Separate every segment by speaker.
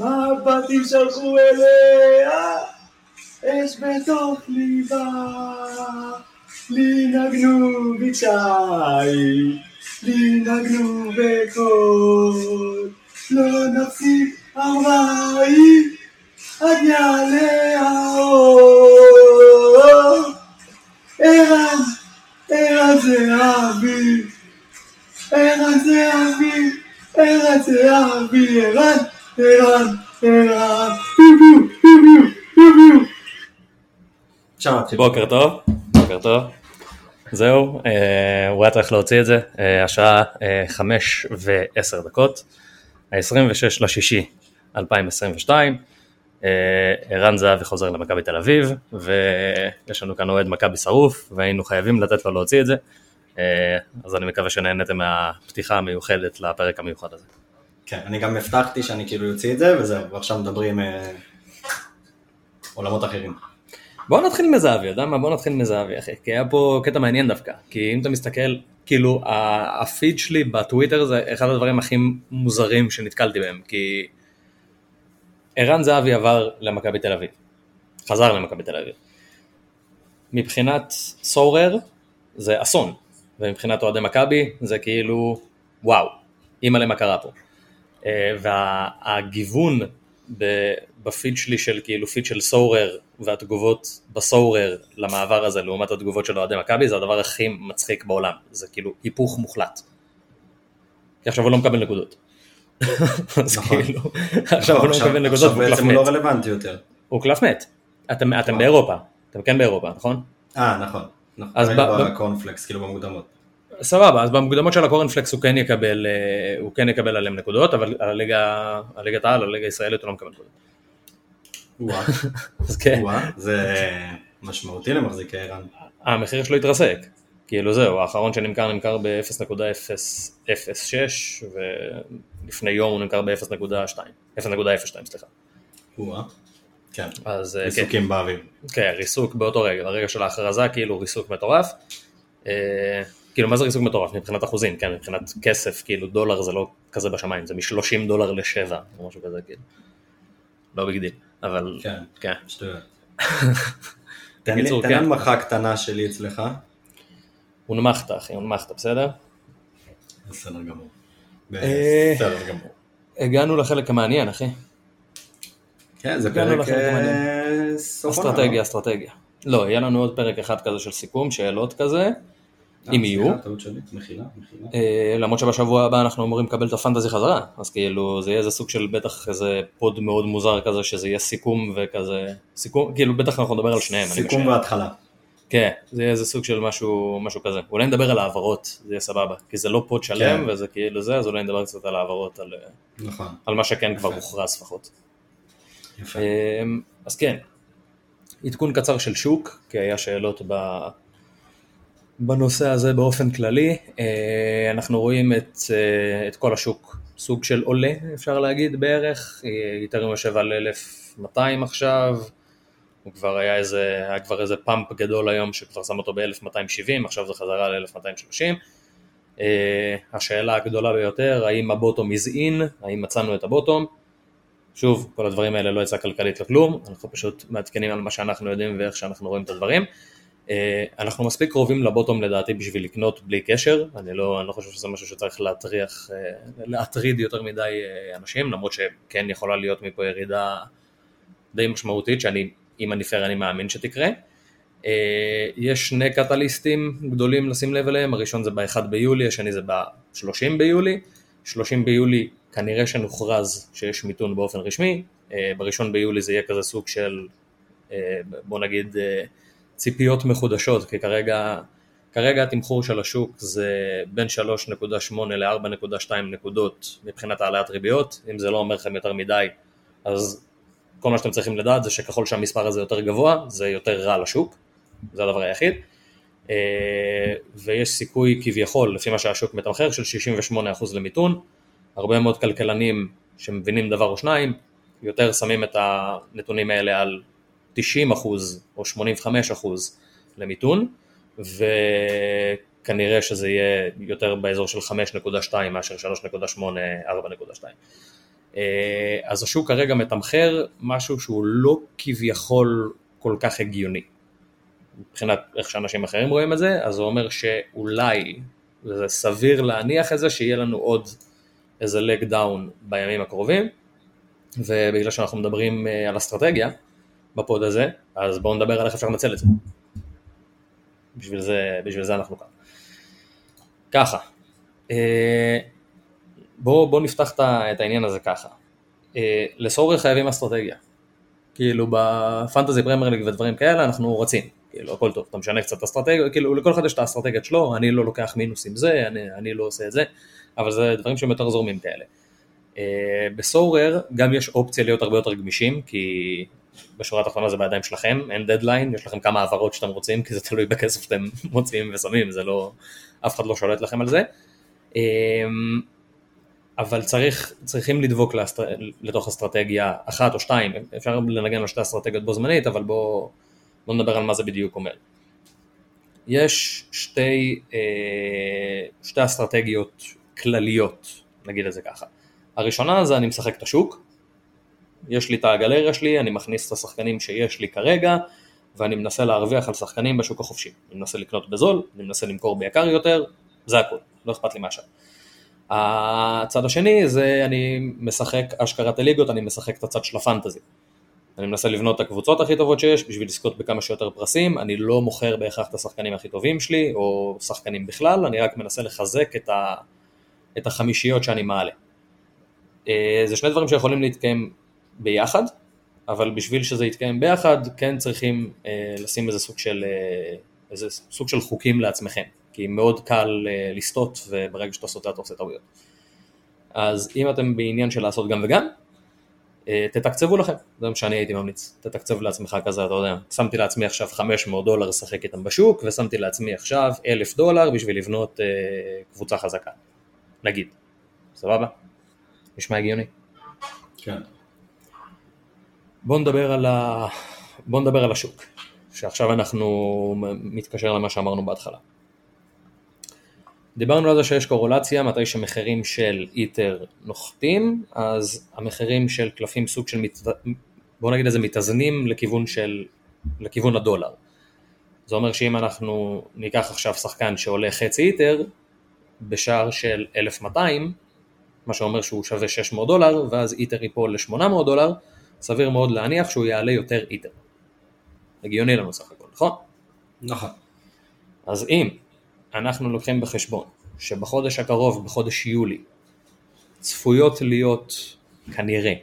Speaker 1: מבטים שלחו אליה, אש בתוך ליבה, לי נגנו בצ'י, לי נגנו בקול, לא נפסיק היא, עד יעלה האור. ערן, ערן זה אבי, ערן זה אבי, ערן זה אבי, ערן,
Speaker 2: בוקר טוב, בוקר טוב. זהו, אה, הוא היה צריך להוציא את זה, אה, השעה אה, חמש ועשר דקות, ה-26 לשישי 2022, אה, ערן זהבי חוזר למכבי תל אביב, ויש לנו כאן אוהד מכבי שרוף, והיינו חייבים לתת לו להוציא את זה, אז אני מקווה שנהנתם מהפתיחה המיוחדת לפרק המיוחד הזה.
Speaker 3: כן, אני גם הבטחתי שאני כאילו אוציא את זה, וזהו, ועכשיו מדברים אה, עולמות אחרים.
Speaker 2: בוא נתחיל מזהבי, יודע מה? בוא נתחיל מזהבי, אחי, כי היה פה קטע מעניין דווקא, כי אם אתה מסתכל, כאילו, הפיד שלי בטוויטר זה אחד הדברים הכי מוזרים שנתקלתי בהם, כי ערן זהבי עבר למכבי תל אביב, חזר למכבי תל אביב. מבחינת סורר זה אסון, ומבחינת אוהדי מכבי זה כאילו, וואו, אימא'לה מה קרה פה. אה, והגיוון בפיד שלי של כאילו פיד של סורר והתגובות בסורר למעבר הזה לעומת התגובות של אוהדי מכבי זה הדבר הכי מצחיק בעולם, זה כאילו היפוך מוחלט. כי עכשיו הוא לא מקבל נקודות. אז
Speaker 3: נכון.
Speaker 2: כאילו, עכשיו הוא לא מקבל נקודות והוא קלף
Speaker 3: לא
Speaker 2: מת.
Speaker 3: רלוונטי יותר.
Speaker 2: הוא קלף מת. אתם
Speaker 3: וואו.
Speaker 2: באירופה, אתם כן באירופה, נכון?
Speaker 3: אה, נכון. נכון.
Speaker 2: אז
Speaker 3: בקורנפלקס, כאילו במוקדמות.
Speaker 2: סבבה, אז במוקדמות של הקורנפלקס הוא כן יקבל, אה, הוא כן יקבל עליהם נקודות, אבל על הליגה, הליגת העל, הליגה הישראלית הוא לא מקבל נקודות.
Speaker 3: וואה,
Speaker 2: אז כן.
Speaker 3: זה משמעותי למחזיקי ערן.
Speaker 2: המחיר שלו התרסק. כאילו זהו, האחרון שנמכר נמכר ב-0.006 ולפני יום הוא נמכר ב-0.2, 0.02 סליחה.
Speaker 3: וואה. כן,
Speaker 2: אז אה, כן,
Speaker 3: ריסוקים באוויר.
Speaker 2: כן, ריסוק באותו רגע, ברגע של ההכרזה כאילו ריסוק מטורף. אה, כאילו מה זה ריסוק מטורף? מבחינת אחוזים, כן, מבחינת כסף, כאילו דולר זה לא כזה בשמיים, זה מ-30 דולר ל-7 או משהו כזה, כאילו. לא big deal, אבל
Speaker 3: כן,
Speaker 2: כן.
Speaker 3: שטויות. תן לי
Speaker 2: כן.
Speaker 3: הנמכה קטנה שלי אצלך.
Speaker 2: הונמכת אחי, הונמכת, בסדר?
Speaker 3: בסדר גמור.
Speaker 2: אה,
Speaker 3: בסדר גמור.
Speaker 2: הגענו לחלק המעניין אחי.
Speaker 3: כן, זה פרק. אה, סוף עונה,
Speaker 2: אסטרטגיה,
Speaker 3: לא?
Speaker 2: אסטרטגיה. לא, יהיה לנו עוד פרק אחד כזה של סיכום, שאלות כזה, אם יהיו.
Speaker 3: מחילה, מחילה.
Speaker 2: אה, למרות שבשבוע הבא אנחנו אמורים לקבל את הפנטזי חזרה, אז כאילו זה יהיה איזה סוג של בטח איזה פוד מאוד מוזר כזה, שזה יהיה סיכום וכזה, סיכום, כאילו בטח אנחנו נדבר על שניהם,
Speaker 3: סיכום. והתחלה.
Speaker 2: כן, זה יהיה איזה סוג של משהו, משהו כזה. אולי נדבר על העברות, זה יהיה סבבה, כי זה לא פוד שלם
Speaker 3: כן.
Speaker 2: וזה כאילו זה, אז אולי נדבר קצת על העברות, על,
Speaker 3: נכון,
Speaker 2: על מה שכן כבר
Speaker 3: יפה.
Speaker 2: הוכרז לפחות.
Speaker 3: יפה.
Speaker 2: אמ, אז כן, עדכון קצר של שוק, כי היה שאלות ב... בנושא הזה באופן כללי. אה, אנחנו רואים את, אה, את כל השוק סוג של עולה, אפשר להגיד בערך. אה, איתרם יושב על 1,200 עכשיו, הוא כבר היה איזה, היה כבר איזה פאמפ גדול היום שכבר שם אותו ב-1270, עכשיו זה חזרה ל-1230. אה, השאלה הגדולה ביותר, האם הבוטום is in, האם מצאנו את הבוטום. שוב, כל הדברים האלה לא יצא כלכלית לכלום, אנחנו פשוט מעדכנים על מה שאנחנו יודעים ואיך שאנחנו רואים את הדברים. אה, אנחנו מספיק קרובים לבוטום לדעתי בשביל לקנות בלי קשר, אני לא, אני לא חושב שזה משהו שצריך להטריח, אה, להטריד יותר מדי אה, אנשים, למרות שכן יכולה להיות מפה ירידה די משמעותית, שאני, אם אני פייר אני מאמין שתקרה. יש שני קטליסטים גדולים לשים לב אליהם, הראשון זה ב-1 ביולי, השני זה ב-30 ביולי. 30 ביולי כנראה שנוכרז שיש מיתון באופן רשמי, אה, בראשון ביולי זה יהיה כזה סוג של, בוא נגיד, ציפיות מחודשות, כי כרגע, כרגע התמחור של השוק זה בין 3.8 ל-4.2 נקודות מבחינת העלאת ריביות, אם זה לא אומר לכם יותר מדי, אז כל מה שאתם צריכים לדעת זה שככל שהמספר הזה יותר גבוה, זה יותר רע לשוק, זה הדבר היחיד. אה, ויש סיכוי כביכול, לפי מה שהשוק מתמחר, של 68% למיתון. הרבה מאוד כלכלנים שמבינים דבר או שניים, יותר שמים את הנתונים האלה על 90% או 85% למיתון, וכנראה שזה יהיה יותר באזור של 5.2 מאשר 3.8, 4.2. אה, אז השוק כרגע מתמחר משהו שהוא לא כביכול כל כך הגיוני. מבחינת איך שאנשים אחרים רואים את זה, אז זה אומר שאולי זה סביר להניח את זה שיהיה לנו עוד איזה leg down בימים הקרובים, ובגלל שאנחנו מדברים אה, על אסטרטגיה ב pod הזה, אז בואו נדבר על איך אפשר לנצל את זה. בשביל זה, בשביל זה אנחנו כאן. ככה, אה, בואו בוא נפתח את העניין הזה ככה. אה, ל Sorare חייבים אסטרטגיה. כאילו ב fantasy Premier ודברים כאלה אנחנו רצים, כאילו הכל טוב, אתה משנה קצת אסטרטגיה, כאילו לכל אחד יש את האסטרטגיות שלו, אני לא לוקח מינוס עם זה, אני, אני לא עושה את זה, אבל זה דברים שהם יותר זורמים כאלה. אה, ב Sorare גם יש אופציה להיות הרבה יותר גמישים, כי בשורה התחתונה זה בידיים שלכם, אין דדליין, יש לכם כמה העברות שאתם רוצים, כי זה תלוי בכסף שאתם מוצאים ושמים, זה לא, אף אחד לא שולט לכם על זה. אמ, אבל צריך, צריכים לדבוק לאסטר... לתוך אסטרטגיה אחת או שתיים, אפשר לנגן על שתי אסטרטגיות בו זמנית, אבל בואו בוא נדבר על מה זה בדיוק אומר. יש שתי, אה, שתי אסטרטגיות כלליות, נגיד את זה ככה. הראשונה זה אני משחק את השוק, יש לי את הגלריה שלי, אני מכניס את השחקנים שיש לי כרגע, ואני מנסה להרוויח על שחקנים בשוק החופשי. אני מנסה לקנות בזול, אני מנסה למכור ביקר יותר, זה הכל, לא אכפת לי מהשאר. הצד השני זה אני משחק אשכרת הליגות, אני משחק את הצד של הפנטזי. אני מנסה לבנות את הקבוצות הכי טובות שיש בשביל לזכות בכמה שיותר פרסים, אני לא מוכר בהכרח את השחקנים הכי טובים שלי, או שחקנים בכלל, אני רק מנסה לחזק את, ה, את החמישיות שאני מעלה. אה, זה שני דברים שיכולים להתקיים ביחד, אבל בשביל שזה יתקיים ביחד, כן צריכים אה, לשים איזה סוג של, אה, איזה סוג של חוקים לעצמכם. כי מאוד קל uh, לסטות וברגע שאתה סוטה אתה עושה טעויות. אז אם אתם בעניין של לעשות גם וגם, uh, תתקצבו לכם, זה מה שאני הייתי ממליץ, תתקצב לעצמך כזה, אתה יודע, שמתי לעצמי עכשיו 500 דולר לשחק איתם בשוק, ושמתי לעצמי עכשיו 1,000 דולר בשביל לבנות uh, קבוצה חזקה, נגיד, סבבה? נשמע הגיוני?
Speaker 3: כן.
Speaker 2: בואו נדבר ה... בוא נדבר על השוק, שעכשיו אנחנו מתקשר למה שאמרנו בהתחלה. דיברנו על זה שיש קורולציה, מתי שמחירים של איתר נוחתים, אז המחירים של קלפים סוג של, מת... בוא נגיד איזה מתאזנים לכיוון של, לכיוון הדולר. זה אומר שאם אנחנו ניקח עכשיו שחקן שעולה חצי איתר, בשער של 1200, מה שאומר שהוא שווה 600 דולר, ואז איתר ייפול ל-800 דולר, סביר מאוד להניח שהוא יעלה יותר איתר. הגיוני לנו סך הכל, נכון?
Speaker 3: נכון.
Speaker 2: אז אם אנחנו לוקחים בחשבון שבחודש הקרוב, בחודש יולי, צפויות להיות כנראה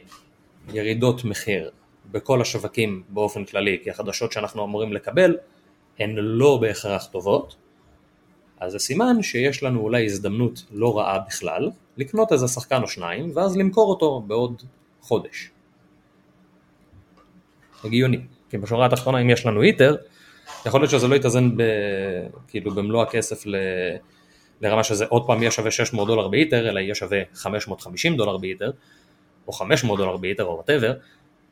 Speaker 2: ירידות מחיר בכל השווקים באופן כללי, כי החדשות שאנחנו אמורים לקבל הן לא בהכרח טובות, אז זה סימן שיש לנו אולי הזדמנות לא רעה בכלל לקנות איזה שחקן או שניים ואז למכור אותו בעוד חודש. הגיוני, כי בשורה התחתונה אם יש לנו היטר יכול להיות שזה לא יתאזן ב, כאילו במלוא הכסף ל, לרמה שזה עוד פעם יהיה שווה 600 דולר באיתר, אלא יהיה שווה 550 דולר באיתר, או 500 דולר באיתר או whatever,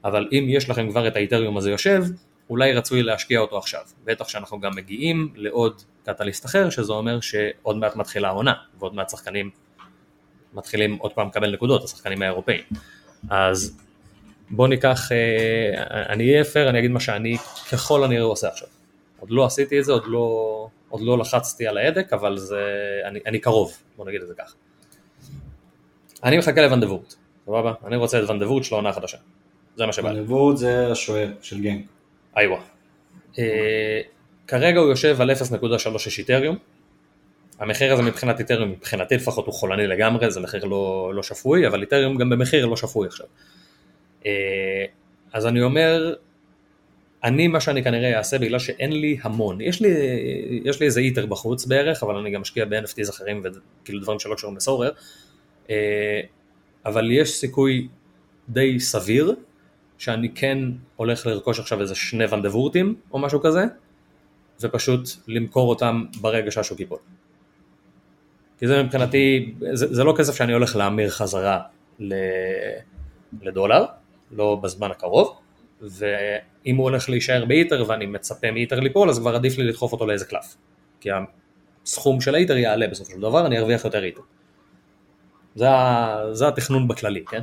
Speaker 2: אבל אם יש לכם כבר את האיתריום הזה יושב, אולי רצוי להשקיע אותו עכשיו. בטח שאנחנו גם מגיעים לעוד קטליסט אחר, שזה אומר שעוד מעט מתחילה העונה, ועוד מעט שחקנים מתחילים עוד פעם לקבל נקודות, השחקנים האירופאים. אז בוא ניקח, אה, אני אהיה פייר, אני אגיד מה שאני ככל הנראה עושה עכשיו. עוד לא עשיתי את זה, עוד לא, עוד לא לחצתי על ההדק, אבל זה, אני, אני קרוב, בוא נגיד את זה ככה. אני מחכה לוונדבורט, סבבה? אני רוצה את וונדבורט של העונה החדשה. זה מה שבא לי.
Speaker 3: וונדבורט זה השוער של גנג.
Speaker 2: איווה. אה, כרגע הוא יושב על 0.36 איתריום. המחיר הזה מבחינת איתריום, מבחינתי לפחות הוא חולני לגמרי, זה מחיר לא, לא שפוי, אבל איתריום גם במחיר לא שפוי עכשיו. אה, אז אני אומר, אני מה שאני כנראה אעשה בגלל שאין לי המון, יש לי, יש לי איזה איטר בחוץ בערך, אבל אני גם משקיע ב-NFTs אחרים וכאילו דברים שלא קשורים לסורר, אה, אבל יש סיכוי די סביר שאני כן הולך לרכוש עכשיו איזה שני ונדבורטים או משהו כזה, ופשוט למכור אותם ברגע שהשוק ייפול. כי זה מבחינתי, זה, זה לא כסף שאני הולך להמיר חזרה לדולר, לא בזמן הקרוב, ואם הוא הולך להישאר באיטר ואני מצפה מאיטר ליפול, אז כבר עדיף לי לדחוף אותו לאיזה קלף. כי הסכום של האיטר יעלה בסופו של דבר, אני ארוויח יותר איטר. זה, זה התכנון בכללי, כן?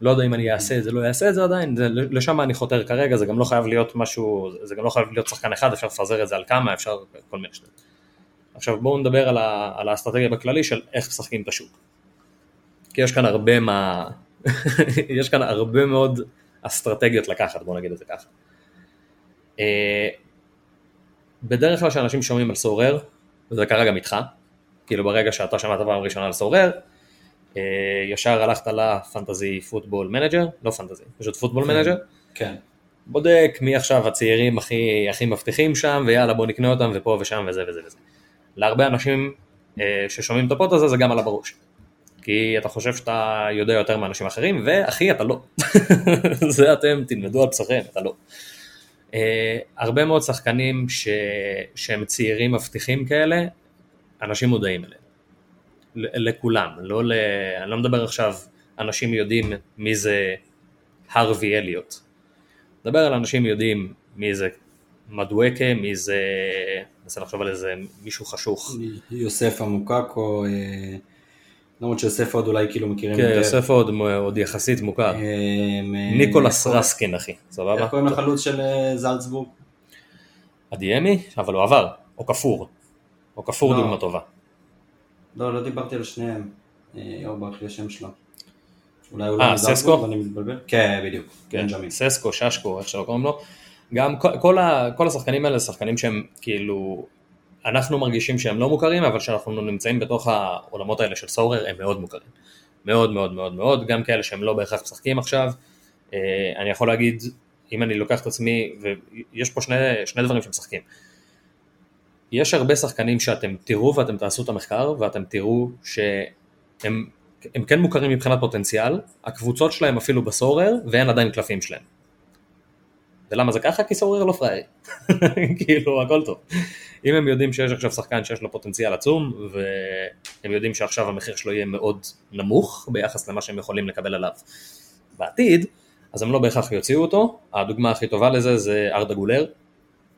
Speaker 2: לא יודע אם אני אעשה את זה, לא אעשה את זה עדיין, זה, לשם אני חותר כרגע, זה גם לא חייב להיות משהו, זה גם לא חייב להיות שחקן אחד, אפשר לפזר את זה על כמה, אפשר כל מיני שטויות. עכשיו בואו נדבר על, ה, על האסטרטגיה בכללי של איך משחקים את השוק. כי יש כאן הרבה מה, יש כאן הרבה מאוד אסטרטגיות לקחת, בואו נגיד את זה ככה. אה, בדרך כלל כשאנשים שומעים על Sorare, וזה קרה גם איתך, כאילו ברגע שאתה שמעת פעם ראשונה על Sorare, אה, ישר הלכת ל fantasy football manager, לא fantasy, פשוט פוטבול
Speaker 3: כן.
Speaker 2: manager,
Speaker 3: כן.
Speaker 2: בודק מי עכשיו הצעירים הכי, הכי מבטיחים שם, ויאללה בוא נקנה אותם ופה ושם וזה וזה וזה. להרבה אנשים אה, ששומעים את הפוט הזה זה גם עלה בראש. כי אתה חושב שאתה יודע יותר מאנשים אחרים, ואחי אתה לא. זה אתם תלמדו על בשרכם, אתה לא. אה, הרבה מאוד שחקנים ש... שהם צעירים מבטיחים כאלה, אנשים מודעים אליהם. לכולם, לא ל... אני לא מדבר עכשיו, אנשים יודעים מי זה הרווי אליוט. מדבר על אנשים יודעים מי זה מדואקה, מי זה... ננסה לחשוב על איזה מישהו חשוך.
Speaker 3: יוסף עמוקקו, אה, למרות שיוסף עוד אולי כאילו מכירים
Speaker 2: כן. יוסף עוד, עוד יחסית מוכר.
Speaker 3: אה,
Speaker 2: ניקולס רסקין אחי, סבבה?
Speaker 3: איך קוראים לחלוץ של אה, זלצבורג?
Speaker 2: אדיאמי, אבל הוא עבר, או כפור. או כפור
Speaker 3: לא.
Speaker 2: דוגמה טובה.
Speaker 3: לא, לא דיברתי על שניהם. אה, יואו, ברח לי השם שלו. אולי הוא לא? זלצבורג ואני מתבלבל? כן, בדיוק.
Speaker 2: כן. ססקו, ששקו, איך שלא קוראים לו. גם כל, כל, ה, כל השחקנים האלה שחקנים שהם כאילו, אנחנו מרגישים שהם לא מוכרים, אבל כשאנחנו נמצאים בתוך העולמות האלה של סורר הם מאוד מוכרים. מאוד מאוד מאוד מאוד, גם כאלה שהם לא בהכרח משחקים עכשיו. אה, אני יכול להגיד, אם אני לוקח את עצמי, ויש פה שני, שני דברים שמשחקים. יש הרבה שחקנים שאתם תראו ואתם תעשו את המחקר, ואתם תראו שהם הם כן מוכרים מבחינת פוטנציאל, הקבוצות שלהם אפילו בסורר, ואין עדיין קלפים שלהם. ולמה זה ככה? כי סורר לא פראייר. כאילו, הכל טוב. אם הם יודעים שיש עכשיו שחקן שיש לו פוטנציאל עצום, והם יודעים שעכשיו המחיר שלו יהיה מאוד נמוך ביחס למה שהם יכולים לקבל עליו בעתיד, אז הם לא בהכרח יוציאו אותו. הדוגמה הכי טובה לזה זה ארדה גולר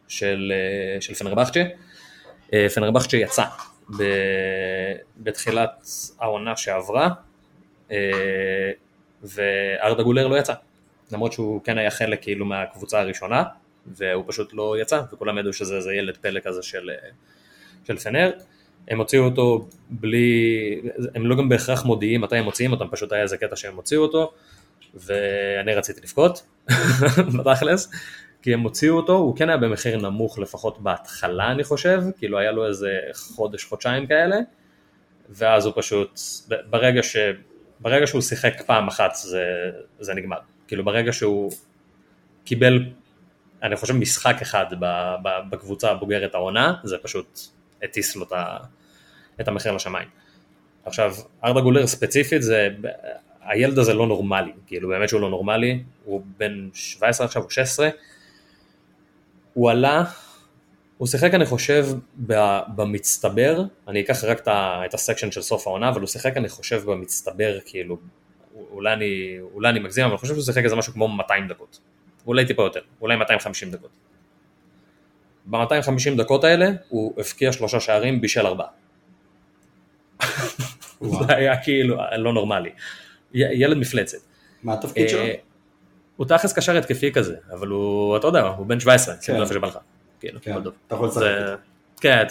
Speaker 2: של, אה, של פנרבכצ'ה. אה, פנרבכצ'ה יצא ב, בתחילת העונה שעברה, אה, וארדה גולר לא יצא. למרות שהוא כן היה חלק כאילו מהקבוצה הראשונה, והוא פשוט לא יצא, וכולם ידעו שזה איזה ילד פלא כזה של, אה, של פנר. הם הוציאו אותו בלי, הם לא גם בהכרח מודיעים מתי הם מוציאים אותם, פשוט היה איזה קטע שהם הוציאו אותו, ואני רציתי לבכות, בתכלס, כי הם הוציאו אותו, הוא כן היה במחיר נמוך לפחות בהתחלה אני חושב, כאילו היה לו איזה חודש, חודשיים כאלה, ואז הוא פשוט, ברגע, ש, ברגע שהוא שיחק פעם אחת זה, זה נגמר, כאילו ברגע שהוא קיבל, אני חושב משחק אחד בקבוצה הבוגרת העונה, זה פשוט הטיס לו את המחיר לשמיים. עכשיו, ארדה גולר ספציפית זה, הילד הזה לא נורמלי, כאילו באמת שהוא לא נורמלי, הוא בן 17 עכשיו, הוא 16, הוא עלה, הוא שיחק אני חושב במצטבר, אני אקח רק את הסקשן של סוף העונה, אבל הוא שיחק אני חושב במצטבר, כאילו, אולי אני, אולי אני מגזים, אבל אני חושב שהוא שיחק איזה משהו כמו 200 דקות, אולי טיפה יותר, אולי 250 דקות. ב-250 דקות האלה הוא הבקיע שלושה שערים בישל ארבעה. זה היה כאילו לא נורמלי. ילד מפלצת.
Speaker 3: מה התפקיד שלו?
Speaker 2: אה, הוא תכלס קשר התקפי כזה, אבל הוא, אתה יודע, הוא בן 17, שים לב איפה שבא לך. כאילו,
Speaker 3: כן. אתה יכול לשחק
Speaker 2: זה-
Speaker 3: איתו.
Speaker 2: כן,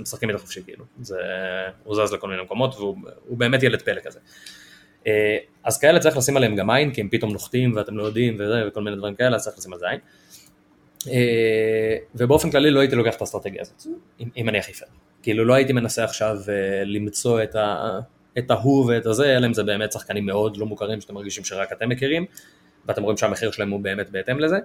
Speaker 2: משחקים איתו חופשי, כאילו. זה, הוא זז לכל מיני מקומות, והוא הוא באמת ילד פלא כזה. אה, אז כאלה צריך לשים עליהם גם עין, כי הם פתאום נוחתים ואתם לא יודעים וזה, וכל מיני דברים כאלה, אז צריך לשים על זה עין. אה, ובאופן כללי לא הייתי לוקח את האסטרטגיה הזאת, אם, אם אני הכי פייר. כאילו לא הייתי מנסה עכשיו אה, למצוא את, ה, את ההוא ואת הזה, אלא אם זה באמת שחקנים מאוד לא מוכרים שאתם מרגישים שרק אתם מכירים, ואתם רואים שהמחיר שלהם הוא באמת בהתאם לזה.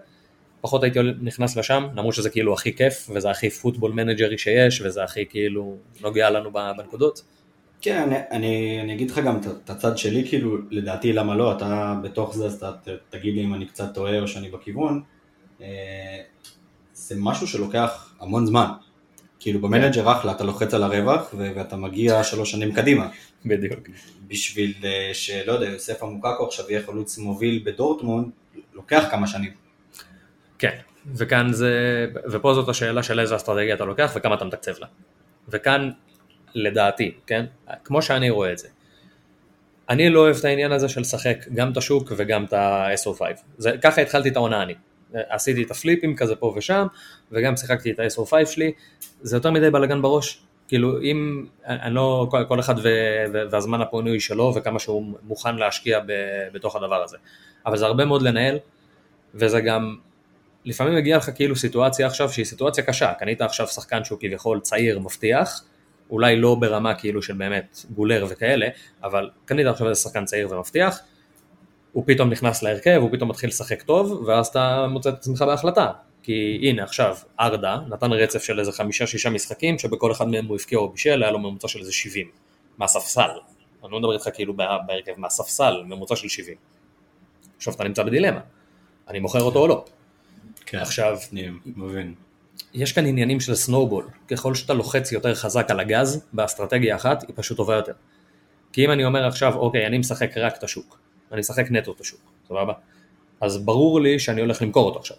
Speaker 2: פחות הייתי נכנס לשם, למרות שזה כאילו הכי כיף, וזה הכי פוטבול מנג'רי שיש, וזה הכי כאילו נוגע לנו בנקודות.
Speaker 3: כן, אני, אני, אני אגיד לך גם את- הצד שלי, כאילו, לדעתי למה לא, אתה בתוך זה, אז אתה ת- תגיד לי אם אני קצת טועה או שאני בכיוון. אה, זה משהו שלוקח המון זמן. כאילו ב manager אחלה, אתה לוחץ על הרווח ו- ואתה מגיע שלוש שנים קדימה.
Speaker 2: בדיוק.
Speaker 3: בשביל אה, שלא יודע, יוסופה מוקוקו עכשיו יהיה חלוץ מוביל בדורטמונד, לוקח כמה שנים.
Speaker 2: כן, וכאן זה, ופה זאת השאלה של איזה אסטרטגיה אתה לוקח וכמה אתה מתקצב לה. וכאן, לדעתי, כן, כמו שאני רואה את זה, אני לא אוהב את העניין הזה של לשחק גם את השוק וגם את ה-SO5. זה, ככה התחלתי את העונה אני. עשיתי את הפליפים כזה פה ושם, וגם שיחקתי את ה-SO5 שלי, זה יותר מדי בלאגן בראש. כאילו אם, אני לא, כל, אחד ו, ו, והזמן הפנוי שלו וכמה שהוא מוכן להשקיע ב, בתוך הדבר הזה. אבל זה הרבה מאוד לנהל, וזה גם, לפעמים מגיע לך כאילו סיטואציה עכשיו שהיא סיטואציה קשה, קנית עכשיו שחקן שהוא כביכול צעיר, מבטיח, אולי לא ברמה כאילו של באמת גולר וכאלה, אבל קנית עכשיו איזה שחקן צעיר ומבטיח, הוא פתאום נכנס להרכב, הוא פתאום מתחיל לשחק טוב, ואז אתה מוצא את עצמך בהחלטה. כי הנה עכשיו ארדה נתן רצף של איזה חמישה שישה משחקים שבכל אחד מהם הוא הבקיע או בישל, היה לו ממוצע של איזה 70 מהספסל. אני לא מדבר איתך כאילו בהרכב מהספסל, ממוצע של 70. עכשיו אתה נמצא בדילמה, אני מוכר אותו או לא.
Speaker 3: כן,
Speaker 2: עכשיו,
Speaker 3: אני מבין.
Speaker 2: יש כאן עניינים של snowball, ככל שאתה לוחץ יותר חזק על הגז, באסטרטגיה אחת, היא פשוט טובה יותר. כי אם אני אומר עכשיו, אוקיי, אני משחק רק את השוק, אני משחק נטו את השוק, סבבה? אז ברור לי שאני הולך למכור אותו עכשיו.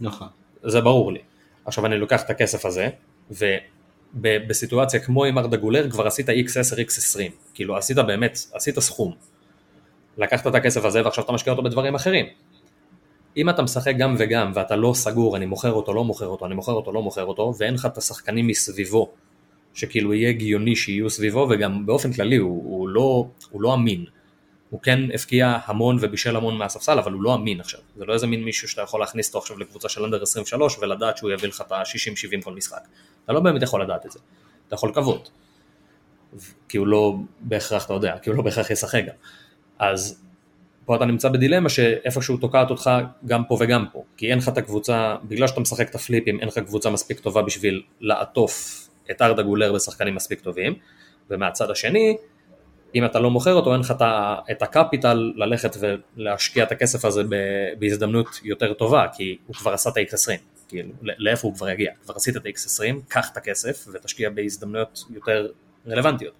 Speaker 3: נכון.
Speaker 2: זה ברור לי. עכשיו אני לוקח את הכסף הזה, ובסיטואציה כמו עם ארדה גולר כבר עשית x10, x20, כאילו עשית באמת, עשית סכום. לקחת את הכסף הזה ועכשיו אתה משקיע אותו בדברים אחרים. אם אתה משחק גם וגם ואתה לא סגור, אני מוכר אותו, לא מוכר אותו, אני מוכר אותו, לא מוכר אותו, ואין לך את השחקנים מסביבו, שכאילו יהיה הגיוני שיהיו סביבו, וגם באופן כללי הוא, הוא, לא, הוא לא אמין. הוא כן הפקיע המון ובישל המון מהספסל, אבל הוא לא אמין עכשיו. זה לא איזה מין מישהו שאתה יכול להכניס אותו עכשיו לקבוצה של אנדר 23 ולדעת שהוא יביא לך את ה-60-70 כל משחק. אתה לא באמת יכול לדעת את זה. אתה יכול לקוות. כי הוא לא בהכרח, אתה יודע, כי הוא לא בהכרח ישחק גם. אז פה אתה נמצא בדילמה שאיפשהו תוקעת אותך גם פה וגם פה. כי אין לך את הקבוצה, בגלל שאתה משחק את הפליפים, אין לך קבוצה מספיק טובה בשביל לעטוף את ארדה גולר בשחקנים מספיק טובים. ומהצד השני, אם אתה לא מוכר אותו, אין לך את הקפיטל ללכת ולהשקיע את הכסף הזה בהזדמנות יותר טובה, כי הוא כבר עשה את ה-X20, כאילו, לאיפה הוא כבר יגיע? כבר עשית את ה-X20, קח את הכסף ותשקיע בהזדמנויות יותר רלוונטיות.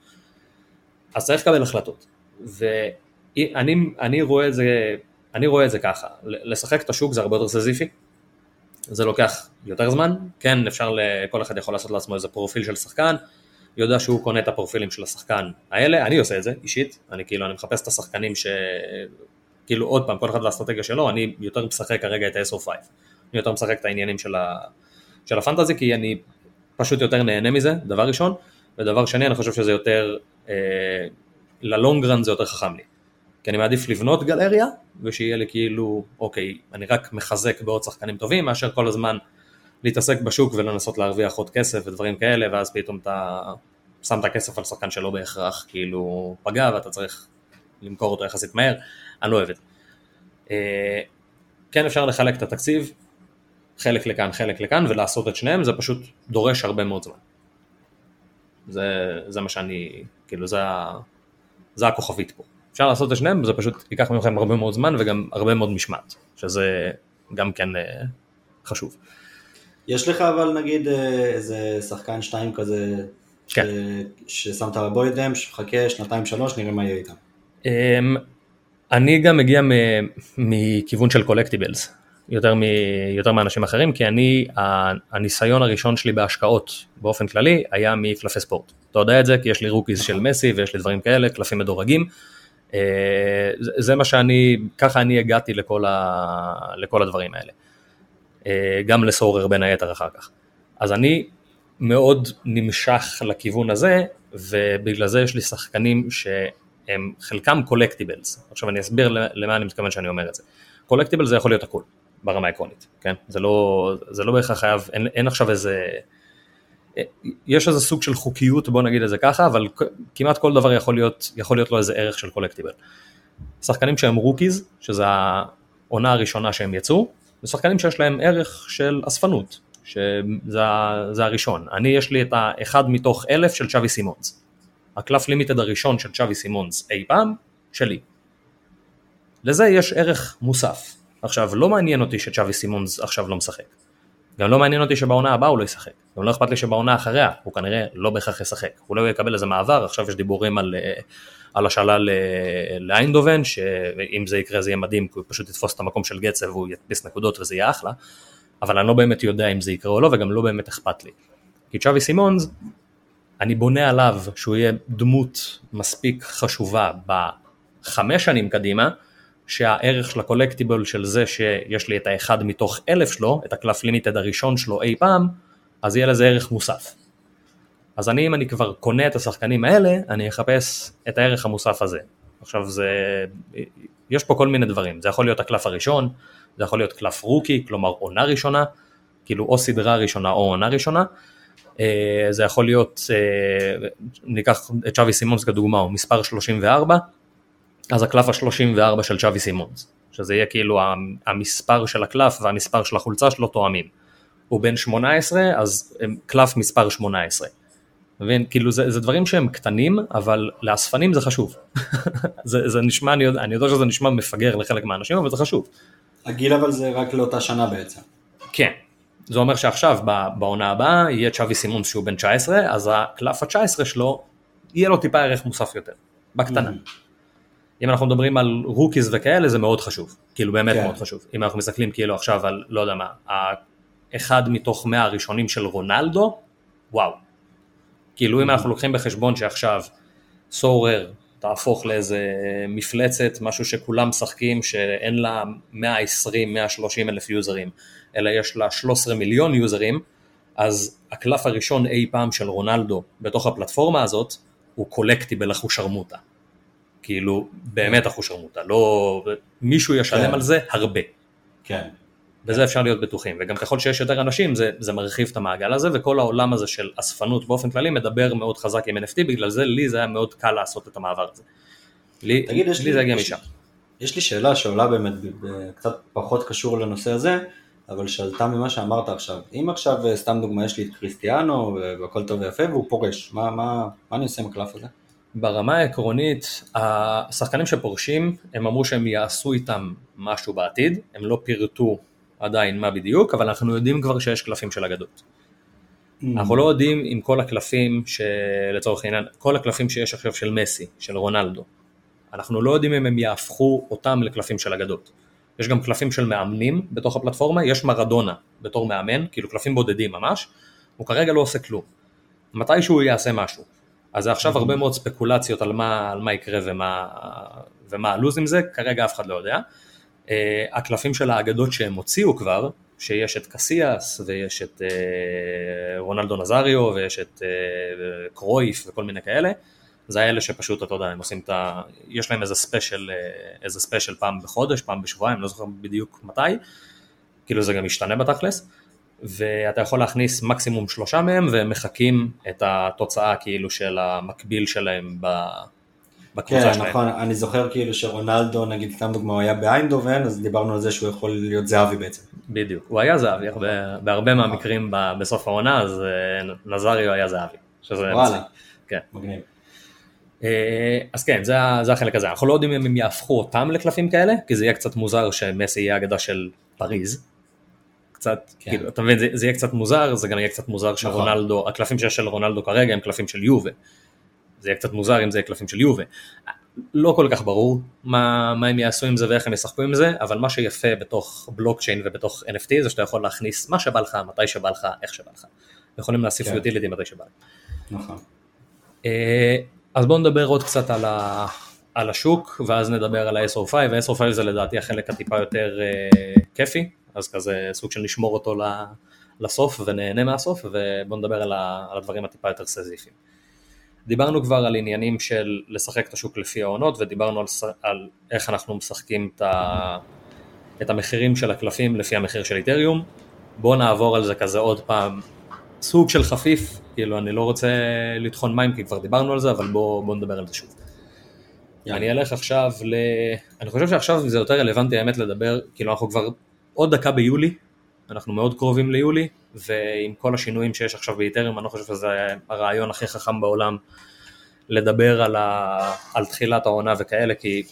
Speaker 2: אז צריך לקבל החלטות. ואני אני רואה, את זה, אני רואה את זה ככה, לשחק את השוק זה הרבה יותר סזיפי, זה לוקח יותר זמן, כן אפשר, כל אחד יכול לעשות לעצמו איזה פרופיל של שחקן, יודע שהוא קונה את הפרופילים של השחקן האלה, אני עושה את זה אישית, אני כאילו, אני מחפש את השחקנים ש... כאילו עוד פעם, כל אחד לאסטרטגיה שלו, אני יותר משחק כרגע את ה-SO5, אני יותר משחק את העניינים של, ה... של הפנטזי, כי אני פשוט יותר נהנה מזה, דבר ראשון, ודבר שני, אני חושב שזה יותר, אה, ללונגרן זה יותר חכם לי. כי אני מעדיף לבנות גלריה, ושיהיה לי כאילו, אוקיי, אני רק מחזק בעוד שחקנים טובים, מאשר כל הזמן להתעסק בשוק ולנסות להרוויח עוד כסף ודברים כאלה, ואז פתאום אתה שם את הכסף על שחקן שלא בהכרח כאילו פגע ואתה צריך למכור אותו יחסית מהר, אני לא אוהב את זה. אה, כן אפשר לחלק את התקציב, חלק לכאן, חלק לכאן, ולעשות את שניהם, זה פשוט דורש הרבה מאוד זמן. זה, זה מה שאני, כאילו זה, זה הכוכבית פה. אפשר לעשות את שניהם, זה פשוט ייקח ממכם הרבה מאוד זמן וגם הרבה מאוד משמעת, שזה גם כן אה, חשוב.
Speaker 3: יש לך אבל נגיד אה, איזה שחקן שתיים כזה, כן. ש... ששמת בבוידם, שחכה שנתיים שלוש, נראה מה יהיה איתם.
Speaker 2: אמ, אני גם מגיע מכיוון של collectibles, יותר, מ, יותר מאנשים אחרים, כי אני, הניסיון הראשון שלי בהשקעות באופן כללי היה מקלפי ספורט. אתה יודע את זה, כי יש לי rookies של מסי ויש לי דברים כאלה, קלפים מדורגים. אה, זה מה שאני, ככה אני הגעתי לכל, ה, לכל הדברים האלה. אה, גם לסורר בין היתר אחר כך. אז אני מאוד נמשך לכיוון הזה, ובגלל זה יש לי שחקנים שהם חלקם קולקטיבלס. עכשיו אני אסביר למה אני מתכוון שאני אומר את זה. קולקטיבל זה יכול להיות הכול, ברמה העקרונית, כן? זה לא, זה לא בהכרח חייב, אין, אין עכשיו איזה... יש איזה סוג של חוקיות, בוא נגיד את זה ככה, אבל כמעט כל דבר יכול להיות, יכול להיות לו איזה ערך של collectible. שחקנים שהם rookies, שזה העונה הראשונה שהם יצאו, ושחקנים שיש להם ערך של אספנות, שזה הראשון. אני, יש לי את האחד מתוך אלף של צ'אבי סימונס. הקלף limited הראשון של צ'אבי סימונס אי פעם, שלי. לזה יש ערך מוסף. עכשיו, לא מעניין אותי שצ'אבי סימונס עכשיו לא משחק. גם לא מעניין אותי שבעונה הבאה הוא לא ישחק. גם לא אכפת לי שבעונה אחריה הוא כנראה לא בהכרח ישחק. הוא יקבל איזה מעבר, עכשיו יש דיבורים על, אה, על השאלה לאיינדובן, שאם זה יקרה זה יהיה מדהים, כי הוא פשוט יתפוס את המקום של גצב והוא ידפיס נקודות וזה יהיה אחלה, אבל אני לא באמת יודע אם זה יקרה או לא, וגם לא באמת אכפת לי. כי צ'אבי סימונס, אני בונה עליו שהוא יהיה דמות מספיק חשובה חמש שנים קדימה, שהערך של הקולקטיבל של זה שיש לי את האחד מתוך אלף שלו, את הקלף לימיטד הראשון שלו אי פעם, אז יהיה לזה ערך מוסף. אז אני אם אני כבר קונה את השחקנים האלה, אני אחפש את הערך המוסף הזה. עכשיו זה, יש פה כל מיני דברים, זה יכול להיות הקלף הראשון, זה יכול להיות קלף רוקי, כלומר עונה ראשונה, כאילו או סדרה ראשונה או עונה ראשונה, אה, זה יכול להיות, אה, ניקח את צ'אבי סימונס כדוגמה, הוא מספר 34, אז הקלף ה-34 של צ'אבי סימונס, שזה יהיה כאילו המספר של הקלף והמספר של החולצה שלו תואמים. הוא בן 18, אז קלף מספר 18. מבין? כאילו זה, זה דברים שהם קטנים, אבל לאספנים זה חשוב. זה, זה נשמע, אני יודע, אני יודע שזה נשמע מפגר לחלק מהאנשים, אבל זה חשוב.
Speaker 3: הגיל אבל זה רק לאותה שנה בעצם.
Speaker 2: כן. זה אומר שעכשיו בעונה הבאה יהיה צ'אבי סימונס שהוא בן 19, אז הקלף ה-19 שלו, יהיה לו טיפה ערך מוסף יותר, בקטנה. Mm-hmm. אם אנחנו מדברים על rookies וכאלה זה מאוד חשוב, כאילו באמת כן. מאוד חשוב. אם אנחנו מסתכלים כאילו עכשיו על, לא יודע מה, אחד מתוך מאה הראשונים של רונלדו, וואו. כאילו אם אנחנו לוקחים בחשבון שעכשיו Sorare תהפוך לאיזה מפלצת, משהו שכולם משחקים, שאין לה 120-130 אלף יוזרים, אלא יש לה 13 מיליון יוזרים, אז הקלף הראשון אי פעם של רונלדו בתוך הפלטפורמה הזאת, הוא קולקטיבל אחושרמוטה. כאילו, באמת אחושרמוטה, לא... מישהו ישלם כן. על זה הרבה.
Speaker 3: כן.
Speaker 2: וזה אפשר להיות בטוחים, וגם ככל שיש יותר אנשים זה, זה מרחיב את המעגל הזה, וכל העולם הזה של אספנות באופן כללי מדבר מאוד חזק עם NFT, בגלל זה לי זה היה מאוד קל לעשות את המעבר הזה. לי, תגיד, לי, לי זה הגיע משם.
Speaker 3: יש לי שאלה שעולה באמת קצת פחות קשור לנושא הזה, אבל שעלתה ממה שאמרת עכשיו. אם עכשיו, אה, סתם דוגמה, יש לי את קריסטיאנו והכל טוב ויפה והוא פורש, מה, מה, מה אני עושה עם הקלף הזה?
Speaker 2: ברמה העקרונית, השחקנים שפורשים, הם אמרו שהם יעשו איתם משהו בעתיד, הם לא פירטו עדיין מה בדיוק, אבל אנחנו יודעים כבר שיש קלפים של אגדות. Mm. אנחנו לא יודעים אם כל הקלפים, לצורך העניין, כל הקלפים שיש עכשיו של מסי, של רונלדו, אנחנו לא יודעים אם הם יהפכו אותם לקלפים של אגדות. יש גם קלפים של מאמנים בתוך הפלטפורמה, יש מרדונה בתור מאמן, כאילו קלפים בודדים ממש, הוא כרגע לא עושה כלום. מתישהו הוא יעשה משהו. אז זה עכשיו. הרבה מאוד ספקולציות על מה, על מה יקרה ומה, ומה הלו"ז עם זה, כרגע אף אחד לא יודע. Uh, הקלפים של האגדות שהם הוציאו כבר, שיש את קסיאס ויש את uh, רונלדו נזאריו ויש את uh, קרויף וכל מיני כאלה, זה האלה שפשוט, אתה יודע, הם עושים את ה... יש להם איזה special, איזה special פעם בחודש, פעם בשבועיים, לא זוכר בדיוק מתי, כאילו זה גם משתנה בתכלס, ואתה יכול להכניס מקסימום שלושה מהם והם מחקים את התוצאה כאילו של המקביל שלהם בקבוצה
Speaker 3: כן, שלהם. כן, נכון, אני זוכר כאילו שרונלדו, נגיד סתם דוגמא, הוא היה באיינדובן, אז דיברנו על זה שהוא יכול להיות זהבי בעצם.
Speaker 2: בדיוק, הוא היה זהבי, הרבה, בהרבה מהמקרים בסוף העונה, אז אה, נזריו היה זהבי. שזה
Speaker 3: וואלה, כן. מגניב.
Speaker 2: אה, אז כן, זה, זה החלק הזה. אנחנו לא יודעים אם הם יהפכו אותם לקלפים כאלה, כי זה יהיה קצת מוזר שמסי יהיה אגדה של פריז. קצת, כן. כאילו, אתה מבין, זה, זה יהיה קצת מוזר, זה גם יהיה קצת מוזר נכון. שרונלדו, הקלפים שיש של רונלדו כרגע הם קלפים של יובה. זה יהיה קצת מוזר אם זה יהיה קלפים של יובה. לא כל כך ברור מה, מה הם יעשו עם זה ואיך הם ישחקו עם זה, אבל מה שיפה בתוך בלוקצ'יין ובתוך NFT זה שאתה יכול להכניס מה שבא לך, מתי שבא לך, איך שבא לך. יכולים להוסיף כן. יוטיליטי מתי שבא לך.
Speaker 3: נכון.
Speaker 2: אה, אז בואו נדבר עוד קצת על, ה, על השוק, ואז נדבר על ה-SO5, ה-SO5 זה לדעתי החלק הטיפה יותר uh, כיפי, אז כזה סוג של נשמור אותו לסוף ונהנה מהסוף, ובואו נדבר על, ה, על הדברים הטיפה יותר סזיפיים. דיברנו כבר על עניינים של לשחק את השוק לפי העונות, ודיברנו על, על איך אנחנו משחקים את, ה, את המחירים של הקלפים לפי המחיר של איתריום. בואו נעבור על זה כזה עוד פעם, סוג של חפיף, כאילו אני לא רוצה לטחון מים כי כבר דיברנו על זה, אבל בואו בוא נדבר על זה שוב. Yeah. אני אלך עכשיו ל... אני חושב שעכשיו זה יותר רלוונטי האמת לדבר, כאילו אנחנו כבר עוד דקה ביולי, אנחנו מאוד קרובים ליולי, ועם כל השינויים שיש עכשיו באיתרם, אני לא חושב שזה הרעיון הכי חכם בעולם לדבר על, ה... על תחילת העונה וכאלה, כי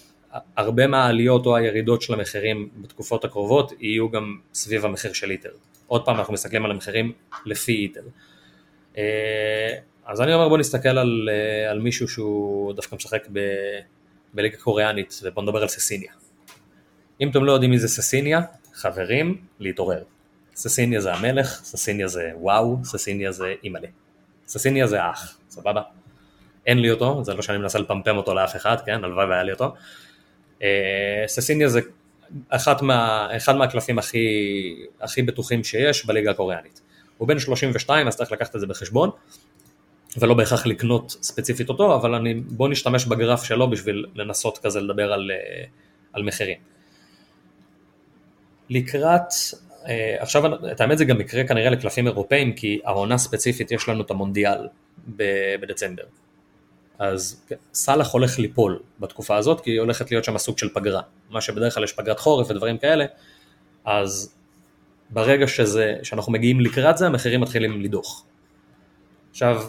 Speaker 2: הרבה מהעליות או הירידות של המחירים בתקופות הקרובות יהיו גם סביב המחיר של איתר. עוד פעם אנחנו מסתכלים על המחירים לפי איתר. אה, אז אני אומר בוא נסתכל על, אה, על מישהו שהוא דווקא משחק ב, בליגה קוריאנית ובוא נדבר על ססיניה. אם אתם לא יודעים מי זה ססיניה, חברים, להתעורר. ססיניה זה המלך, ססיניה זה וואו, ססיניה זה אימא'לה. ססיניה זה אח, סבבה? אין לי אותו, זה לא שאני מנסה לפמפם אותו לאף אחד, כן, הלוואי והיה לי אותו. אה, ססיניה זה אחת מה, אחד מהקלפים הכי, הכי בטוחים שיש בליגה הקוריאנית. הוא בן 32 אז צריך לקחת את זה בחשבון, ולא בהכרח לקנות ספציפית אותו, אבל אני, בוא נשתמש בגרף שלו בשביל לנסות כזה לדבר על, אה, על מחירים. לקראת, אה, עכשיו את האמת זה גם יקרה כנראה לקלפים אירופאים, כי העונה ספציפית יש לנו את המונדיאל בדצמבר. אז סאלח הולך ליפול בתקופה הזאת, כי היא הולכת להיות שם סוג של פגרה. מה שבדרך כלל יש פגרת חורף ודברים כאלה, אז ברגע שזה, שאנחנו מגיעים לקראת זה, המחירים מתחילים לדוח. עכשיו,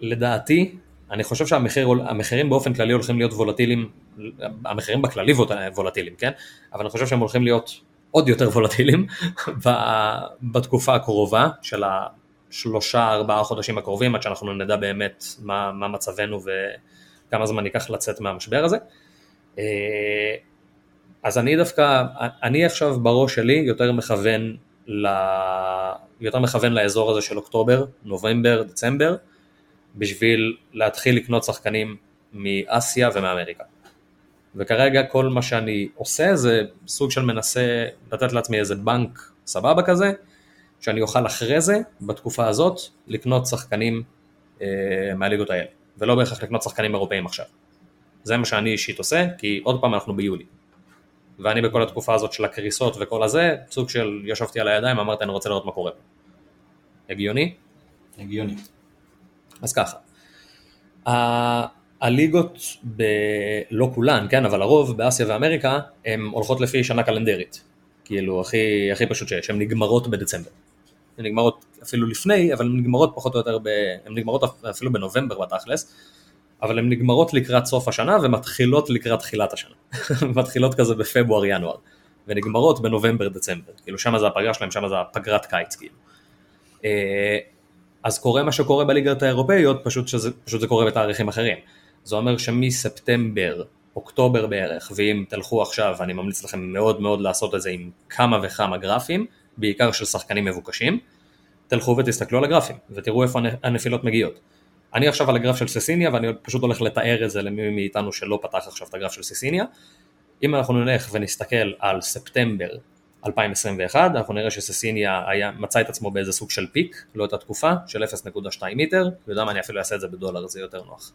Speaker 2: לדעתי, אני חושב שהמחירים באופן כללי הולכים להיות וולטיליים, המחירים בכללי וולטיליים, כן? אבל אני חושב שהם הולכים להיות עוד יותר וולטיליים בתקופה הקרובה של השלושה ארבעה חודשים הקרובים עד שאנחנו נדע באמת מה, מה מצבנו וכמה זמן ייקח לצאת מהמשבר הזה. אה, אז אני דווקא, אני עכשיו בראש שלי יותר מכוון, ל... יותר מכוון לאזור הזה של אוקטובר, נובמבר, דצמבר, בשביל להתחיל לקנות שחקנים מאסיה ומאמריקה. וכרגע כל מה שאני עושה זה סוג של מנסה לתת לעצמי איזה בנק סבבה כזה, שאני אוכל אחרי זה, בתקופה הזאת, לקנות שחקנים אה, מהליגות האלה, ולא בהכרח לקנות שחקנים אירופאים עכשיו. זה מה שאני אישית עושה, כי עוד פעם אנחנו ביולי. ואני בכל התקופה הזאת של הקריסות וכל הזה, סוג של ישבתי על הידיים, אמרתי אני רוצה לראות מה קורה. הגיוני?
Speaker 3: הגיוני.
Speaker 2: אז ככה. הליגות, ב... לא כולן, כן, אבל הרוב באסיה ואמריקה, הן הולכות לפי שנה קלנדרית. כאילו, הכי, הכי פשוט שיש, הן נגמרות בדצמבר. הן נגמרות אפילו לפני, אבל הן נגמרות פחות או יותר, ב... הן נגמרות אפילו בנובמבר בתכלס, אבל הן נגמרות לקראת סוף השנה ומתחילות לקראת תחילת השנה. מתחילות כזה בפברואר-ינואר, ונגמרות בנובמבר-דצמבר. כאילו, שם זה הפגרה שלהם, שם זה הפגרת קיץ, כאילו. אה, אז קורה מה שקורה בליגות האירופאיות, פשוט שזה פשוט זה קורה בתאריכים אחרים. זה אומר שמספטמבר, אוקטובר בערך, ואם תלכו עכשיו, אני ממליץ לכם מאוד מאוד לעשות את זה עם כמה וכמה גרפים, בעיקר של שחקנים מבוקשים, תלכו ותסתכלו על הגרפים, ותראו איפה הנפילות מגיעות. אני עכשיו על הגרף של ססיניה, ואני פשוט הולך לתאר את זה למי מאיתנו שלא פתח עכשיו את הגרף של ססיניה. אם אנחנו נלך ונסתכל על ספטמבר 2021, אנחנו נראה שססיניה היה, מצא את עצמו באיזה סוג של פיק לאותה תקופה של 0.2 מיטר, ויודע מה אני אפילו אעשה את זה בדולר, זה יותר נוח.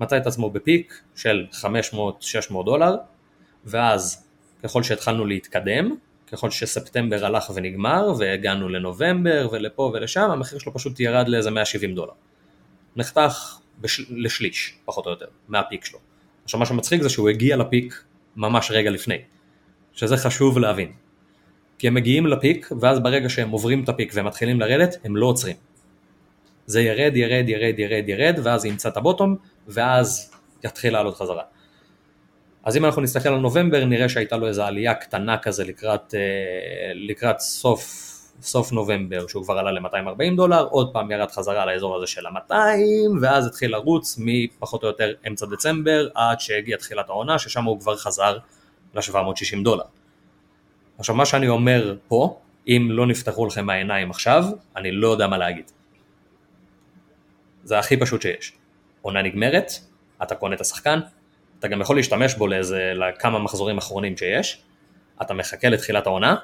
Speaker 2: מצא את עצמו בפיק של 500-600 דולר, ואז ככל שהתחלנו להתקדם, ככל שספטמבר הלך ונגמר, והגענו לנובמבר ולפה ולשם, המחיר שלו פשוט ירד לאיזה 170 דולר. נחתך בש... לשליש, פחות או יותר, מהפיק שלו. עכשיו מה שמצחיק זה שהוא הגיע לפיק ממש רגע לפני, שזה חשוב להבין. כי הם מגיעים לפיק, ואז ברגע שהם עוברים את הפיק והם מתחילים לרדת, הם לא עוצרים. זה ירד, ירד, ירד, ירד, ירד, ואז ימצא את הבוטום, ואז יתחיל לעלות חזרה. אז אם אנחנו נסתכל על נובמבר, נראה שהייתה לו איזו עלייה קטנה כזה לקראת, אה, לקראת סוף, סוף נובמבר, שהוא כבר עלה ל-240 דולר, עוד פעם ירד חזרה לאזור הזה של ה-200, ואז התחיל לרוץ מפחות או יותר אמצע דצמבר, עד שהגיע תחילת העונה, ששם הוא כבר חזר ל-760 דולר. עכשיו מה שאני אומר פה, אם לא נפתחו לכם העיניים עכשיו, אני לא יודע מה להגיד. זה הכי פשוט שיש. עונה נגמרת, אתה קונה את השחקן, אתה גם יכול להשתמש בו לאיזה, לכמה מחזורים אחרונים שיש, אתה מחכה לתחילת העונה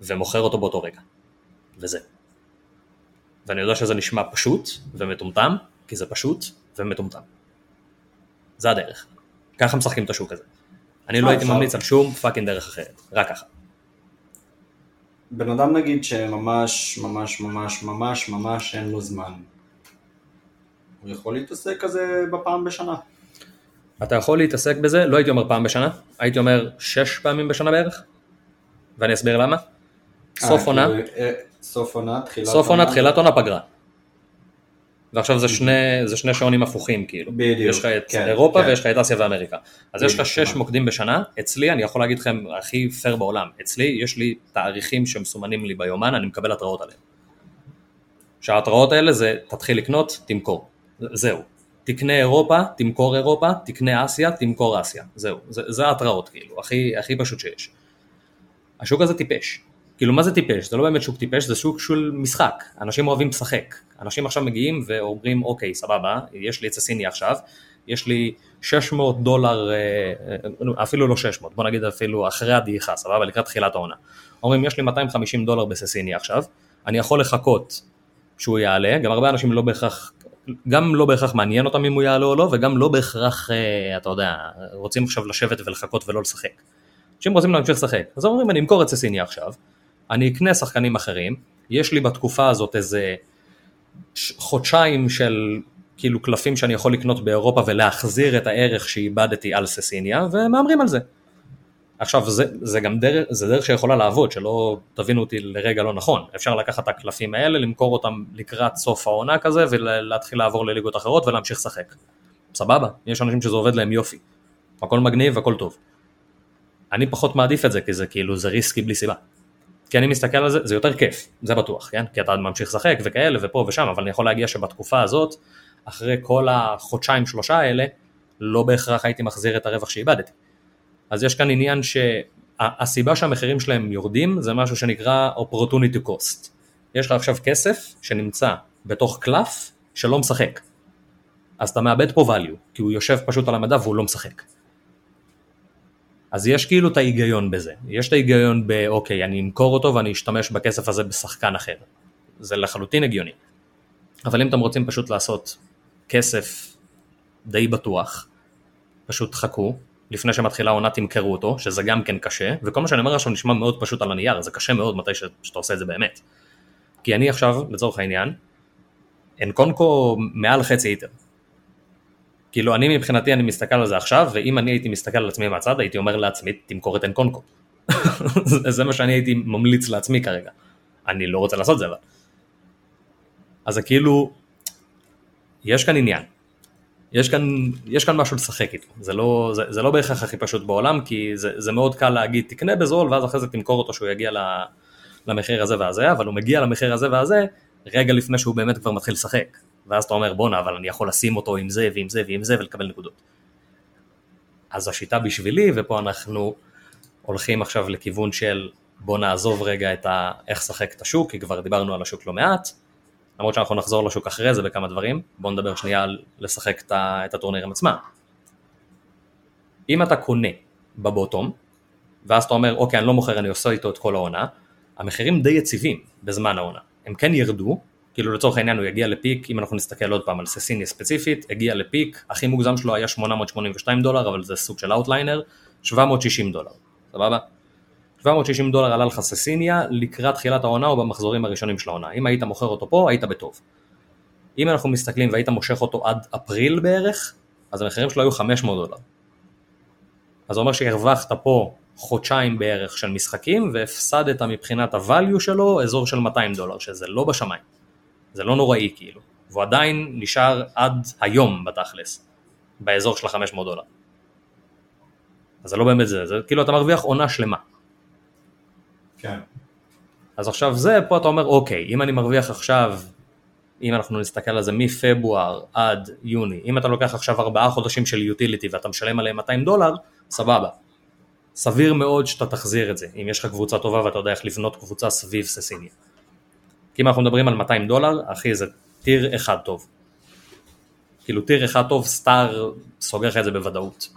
Speaker 2: ומוכר אותו באותו רגע. וזה. ואני יודע שזה נשמע פשוט ומטומטם, כי זה פשוט ומטומטם. זה הדרך. ככה משחקים את השוק הזה. אני לא הייתי ממליץ על שום פאקינג דרך אחרת, רק ככה.
Speaker 3: בן אדם נגיד שממש ממש ממש ממש ממש אין לו זמן. הוא יכול להתעסק כזה בפעם בשנה.
Speaker 2: אתה יכול להתעסק בזה, לא הייתי אומר פעם בשנה, הייתי אומר שש פעמים בשנה בערך, ואני אסביר למה. סוף
Speaker 3: אה,
Speaker 2: עונה,
Speaker 3: כאילו, אה, סוף עונה, תחילת
Speaker 2: סוף עונה, תחילת עונה פגרה. ועכשיו זה שני, זה שני שעונים הפוכים כאילו.
Speaker 3: בדיוק,
Speaker 2: יש לך את
Speaker 3: כן,
Speaker 2: אירופה
Speaker 3: כן.
Speaker 2: ויש לך את אסיה ואמריקה. אז יש לך
Speaker 3: בדיוק,
Speaker 2: שש
Speaker 3: נכון.
Speaker 2: מוקדים בשנה, אצלי אני יכול להגיד לכם הכי פייר בעולם, אצלי יש לי תאריכים שמסומנים לי ביומן, אני מקבל התראות עליהם. שההתראות האלה זה תתחיל לקנות, תמכור. זהו. תקנה אירופה, תמכור אירופה, תקנה אסיה, תמכור אסיה. זהו. זה, זה ההתראות כאילו, הכי, הכי פשוט שיש. השוק הזה טיפש. כאילו מה זה טיפש? זה לא באמת שוק טיפש, זה שוק של משחק, אנשים אוהבים לשחק. אנשים עכשיו מגיעים ואומרים אוקיי סבבה, יש לי את הסיני עכשיו, יש לי 600 דולר, אה, אה, אפילו לא 600, בוא נגיד אפילו אחרי הדעיכה, סבבה, לקראת תחילת העונה. אומרים יש לי 250 דולר בססיני עכשיו, אני יכול לחכות שהוא יעלה, גם הרבה אנשים לא בהכרח, גם לא בהכרח מעניין אותם אם הוא יעלה או לא, וגם לא בהכרח, אה, אתה יודע, רוצים עכשיו לשבת ולחכות ולא לשחק. אנשים רוצים להמשיך לשחק, אז אומרים אני אמכור את ססיני עכשיו, אני אקנה שחקנים אחרים, יש לי בתקופה הזאת איזה חודשיים של כאילו קלפים שאני יכול לקנות באירופה ולהחזיר את הערך שאיבדתי על ססיניה ומהמרים על זה. עכשיו זה, זה גם דרך, זה דרך שיכולה לעבוד, שלא תבינו אותי לרגע לא נכון, אפשר לקחת את הקלפים האלה, למכור אותם לקראת סוף העונה כזה ולהתחיל לעבור לליגות אחרות ולהמשיך לשחק. סבבה, יש אנשים שזה עובד להם יופי, הכל מגניב והכל טוב. אני פחות מעדיף את זה כי זה כאילו זה ריסקי בלי סיבה. כי אני מסתכל על זה, זה יותר כיף, זה בטוח, כן? כי אתה ממשיך לשחק וכאלה ופה ושם, אבל אני יכול להגיע שבתקופה הזאת, אחרי כל החודשיים שלושה האלה, לא בהכרח הייתי מחזיר את הרווח שאיבדתי. אז יש כאן עניין שהסיבה שהמחירים שלהם יורדים זה משהו שנקרא opportunity cost. יש לך עכשיו כסף שנמצא בתוך קלף שלא משחק. אז אתה מאבד פה value, כי הוא יושב פשוט על המדף והוא לא משחק. אז יש כאילו את ההיגיון בזה, יש את ההיגיון באוקיי, אני אמכור אותו ואני אשתמש בכסף הזה בשחקן אחר. זה לחלוטין הגיוני. אבל אם אתם רוצים פשוט לעשות כסף די בטוח, פשוט חכו, לפני שמתחילה העונה תמכרו אותו, שזה גם כן קשה, וכל מה שאני אומר עכשיו נשמע מאוד פשוט על הנייר, זה קשה מאוד מתי שאתה עושה את זה באמת. כי אני עכשיו, לצורך העניין, אנקונקו מעל חצי איטר. כאילו אני מבחינתי אני מסתכל על זה עכשיו, ואם אני הייתי מסתכל על עצמי מהצד, הייתי אומר לעצמי, תמכור את אנקונקו. זה מה שאני הייתי ממליץ לעצמי כרגע. אני לא רוצה לעשות זה אבל. אז זה כאילו, יש כאן עניין. יש כאן, יש כאן משהו לשחק איתו, זה לא, זה, זה לא בהכרח הכי פשוט בעולם, כי זה, זה מאוד קל להגיד תקנה בזול ואז אחרי זה תמכור אותו שהוא יגיע למחיר הזה והזה, אבל הוא מגיע למחיר הזה והזה רגע לפני שהוא באמת כבר מתחיל לשחק, ואז אתה אומר בואנה אבל אני יכול לשים אותו עם זה ועם זה ועם זה ולקבל נקודות. אז השיטה בשבילי, ופה אנחנו הולכים עכשיו לכיוון של בוא נעזוב רגע את ה, איך לשחק את השוק, כי כבר דיברנו על השוק לא מעט, למרות שאנחנו נחזור לשוק אחרי זה בכמה דברים, בואו נדבר שנייה על לשחק את הטורנירים עצמם. אם אתה קונה ב bottom, ואז אתה אומר, אוקיי, אני לא מוכר, אני עושה איתו את כל העונה, המחירים די יציבים בזמן העונה. הם כן ירדו, כאילו לצורך העניין הוא יגיע ל peak, אם אנחנו נסתכל עוד פעם על ססיני ספציפית, הגיע ל peak, הכי מוגזם שלו היה 882 דולר, אבל זה סוג של outlier, 760 דולר, סבבה? 760 דולר עלה לך ססיניה לקראת תחילת העונה או במחזורים הראשונים של העונה. אם היית מוכר אותו פה, היית בטוב. אם אנחנו מסתכלים והיית מושך אותו עד אפריל בערך, אז המחירים שלו היו 500 דולר. אז זה אומר שהרווחת פה חודשיים בערך של משחקים והפסדת מבחינת הvalue שלו אזור של 200 דולר, שזה לא בשמיים. זה לא נוראי כאילו. והוא עדיין נשאר עד היום בתכלס, באזור של ה-500 דולר. אז זה לא באמת זה, זה כאילו אתה מרוויח עונה שלמה.
Speaker 3: כן.
Speaker 2: אז עכשיו זה, פה אתה אומר, אוקיי, אם אני מרוויח עכשיו, אם אנחנו נסתכל על זה מפברואר עד יוני, אם אתה לוקח עכשיו ארבעה חודשים של יוטיליטי ואתה משלם עליהם 200 דולר, סבבה. סביר מאוד שאתה תחזיר את זה, אם יש לך קבוצה טובה ואתה יודע איך לבנות קבוצה סביב ססיניה. כי אם אנחנו מדברים על 200 דולר, אחי זה טיר אחד טוב. כאילו טיר אחד טוב, סטאר סוגר לך את זה בוודאות.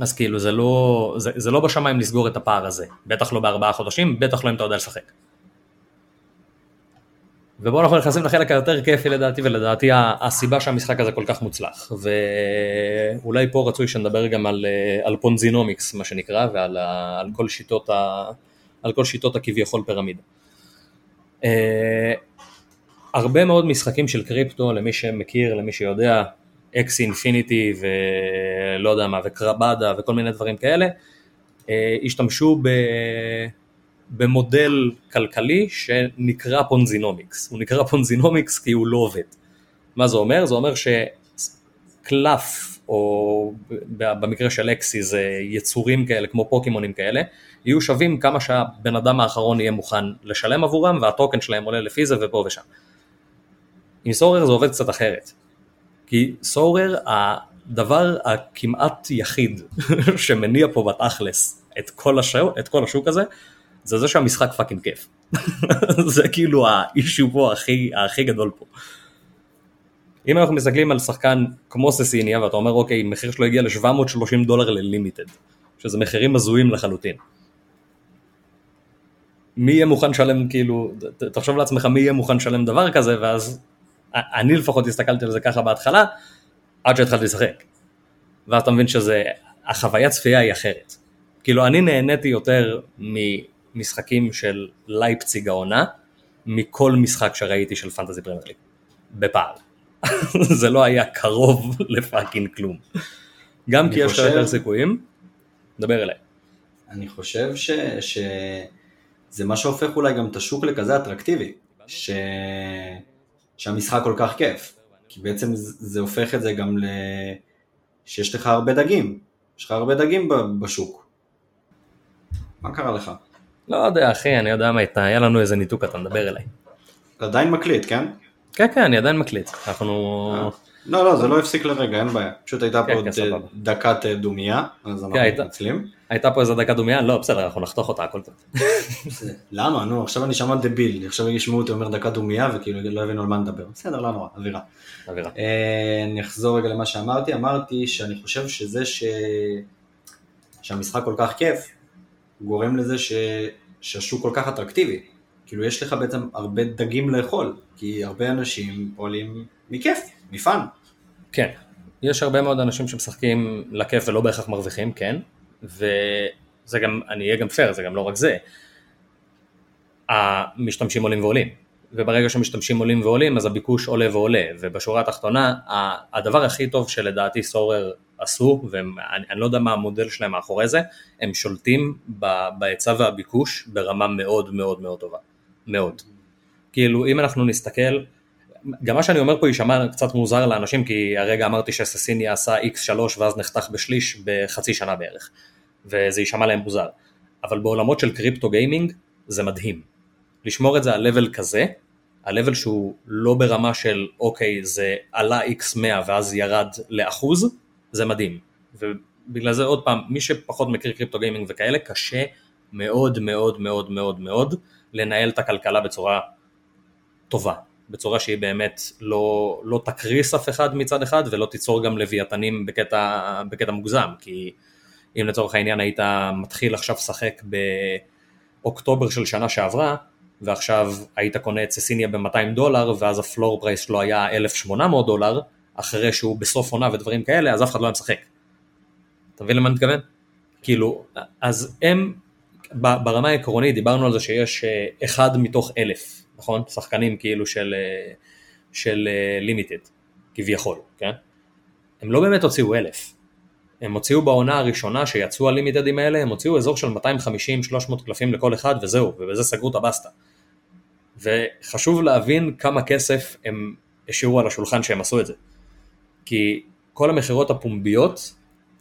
Speaker 2: אז כאילו זה לא, זה, זה לא בשמיים לסגור את הפער הזה, בטח לא בארבעה חודשים, בטח לא אם אתה יודע לשחק. ובואו אנחנו נכנסים לחלק היותר כיפי לדעתי, ולדעתי הסיבה שהמשחק הזה כל כך מוצלח. ואולי פה רצוי שנדבר גם על, על פונזינומיקס, מה שנקרא, ועל על כל שיטות, ה, על כל שיטות הכביכול פירמידה. Uh, הרבה מאוד משחקים של קריפטו, למי שמכיר, למי שיודע, Axie Infinity ולא יודע מה, וקרבדה וכל מיני דברים כאלה, אה, השתמשו ב... במודל כלכלי שנקרא Ponzinomics. הוא נקרא Ponzinomics כי הוא לא עובד. מה זה אומר? זה אומר שקלף, או במקרה של Axie זה יצורים כאלה כמו פוקימונים כאלה, יהיו שווים כמה שהבן אדם האחרון יהיה מוכן לשלם עבורם והטוקן שלהם עולה לפי זה ופה ושם. עם Sorare זה עובד קצת אחרת. כי Sorare, הדבר הכמעט יחיד שמניע פה בתכלס את כל, השוק, את כל השוק הזה, זה זה שהמשחק fucking כיף. זה כאילו ה issue פה הכי, הכי גדול פה. אם אנחנו מסתכלים על שחקן כמו ססיניה ואתה אומר אוקיי מחיר שלו הגיע ל-730 דולר ללימיטד שזה מחירים הזויים לחלוטין. מי יהיה מוכן לשלם כאילו תחשוב לעצמך מי יהיה מוכן לשלם דבר כזה ואז אני לפחות הסתכלתי על זה ככה בהתחלה עד שהתחלתי לשחק. ואז אתה מבין שזה החוויית צפייה היא אחרת. כאילו אני נהניתי יותר ממשחקים של לייפציג העונה מכל משחק שראיתי של Fantasy Premier League. בפער. זה לא היה קרוב ל fucking כלום. גם כי יש לך
Speaker 3: חושב-
Speaker 2: יותר סיכויים, דבר אליי.
Speaker 3: אני חושב ש... ש... זה מה שהופך אולי גם את השוק לכזה אטרקטיבי, ש... שהמשחק כל כך כיף, כי בעצם זה הופך את זה גם ל... שיש לך הרבה דגים, יש לך הרבה דגים בשוק. מה קרה לך?
Speaker 2: לא יודע אחי, אני יודע מה איתה, היה לנו איזה ניתוק, אתה מדבר אליי.
Speaker 3: אתה עדיין מקליט, כן?
Speaker 2: כן כן, אני עדיין מקליט. אנחנו...
Speaker 3: אה. לא, לא, זה לא הפסיק לרגע, אין בעיה. פשוט הייתה פה
Speaker 2: כן,
Speaker 3: עוד
Speaker 2: כן, סבבה.
Speaker 3: דקת אה, דומייה, אז אנחנו
Speaker 2: הייתה.
Speaker 3: מתנצלים.
Speaker 2: הייתה פה איזה דקה דומייה? לא, בסדר, אנחנו נחתוך אותה, הכל טוב.
Speaker 3: למה? נו, עכשיו אני שמע דביל, עכשיו ישמעו אותי אומר דקת דומייה וכאילו לא הבינו על מה נדבר. בסדר, לא נורא, אווירה.
Speaker 2: אווירה.
Speaker 3: אה, אני אחזור רגע למה שאמרתי, אמרתי שאני חושב שזה ש... שהמשחק כל כך כיף, גורם לזה ש... שהשוק כל כך אטרקטיבי. כאילו יש לך בעצם הרבה דגים לאכול, כי הרבה אנשים עולים מכיף, מפאן.
Speaker 2: כן, יש הרבה מאוד אנשים שמשחקים לכיף ולא בהכרח מרוויחים, כן, וזה גם, אני אהיה גם פייר, זה גם לא רק זה. המשתמשים עולים ועולים, וברגע שמשתמשים עולים ועולים אז הביקוש עולה ועולה, ובשורה התחתונה הדבר הכי טוב שלדעתי סורר עשו, ואני לא יודע מה המודל שלהם מאחורי זה, הם שולטים בהיצע והביקוש ברמה מאוד מאוד מאוד טובה, מאוד. כאילו אם אנחנו נסתכל, גם מה שאני אומר פה יישמע קצת מוזר לאנשים כי הרגע אמרתי שססיני עשה x3 ואז נחתך בשליש בחצי שנה בערך וזה יישמע להם מוזר. אבל בעולמות של קריפטו גיימינג זה מדהים. לשמור את זה על level כזה על level שהוא לא ברמה של אוקיי זה עלה x100 ואז ירד לאחוז זה מדהים. ובגלל זה עוד פעם מי שפחות מכיר קריפטו גיימינג וכאלה קשה מאוד מאוד מאוד מאוד מאוד לנהל את הכלכלה בצורה טובה, בצורה שהיא באמת לא, לא תקריס אף אחד מצד אחד ולא תיצור גם לוויתנים בקטע, בקטע מוגזם, כי אם לצורך העניין היית מתחיל עכשיו לשחק באוקטובר של שנה שעברה, ועכשיו היית קונה את ססיניה ב-200 דולר, ואז הפלור פרייס שלו היה 1,800 דולר, אחרי שהוא בסוף עונה ודברים כאלה, אז אף אחד לא היה משחק. אתה מבין למה אני מתכוון? כאילו, אז הם, ברמה העקרונית דיברנו על זה שיש אה, אחד מתוך אלף, נכון? שחקנים כאילו של, אה, של לימיטד, כביכול, כן? הם לא באמת הוציאו אלף. הם הוציאו בעונה הראשונה שיצאו הלימיטדים האלה, הם הוציאו אזור של 250-300 קלפים לכל אחד וזהו, ובזה סגרו את הבסטה. וחשוב להבין כמה כסף הם השאירו על השולחן שהם עשו את זה. כי כל המכירות הפומביות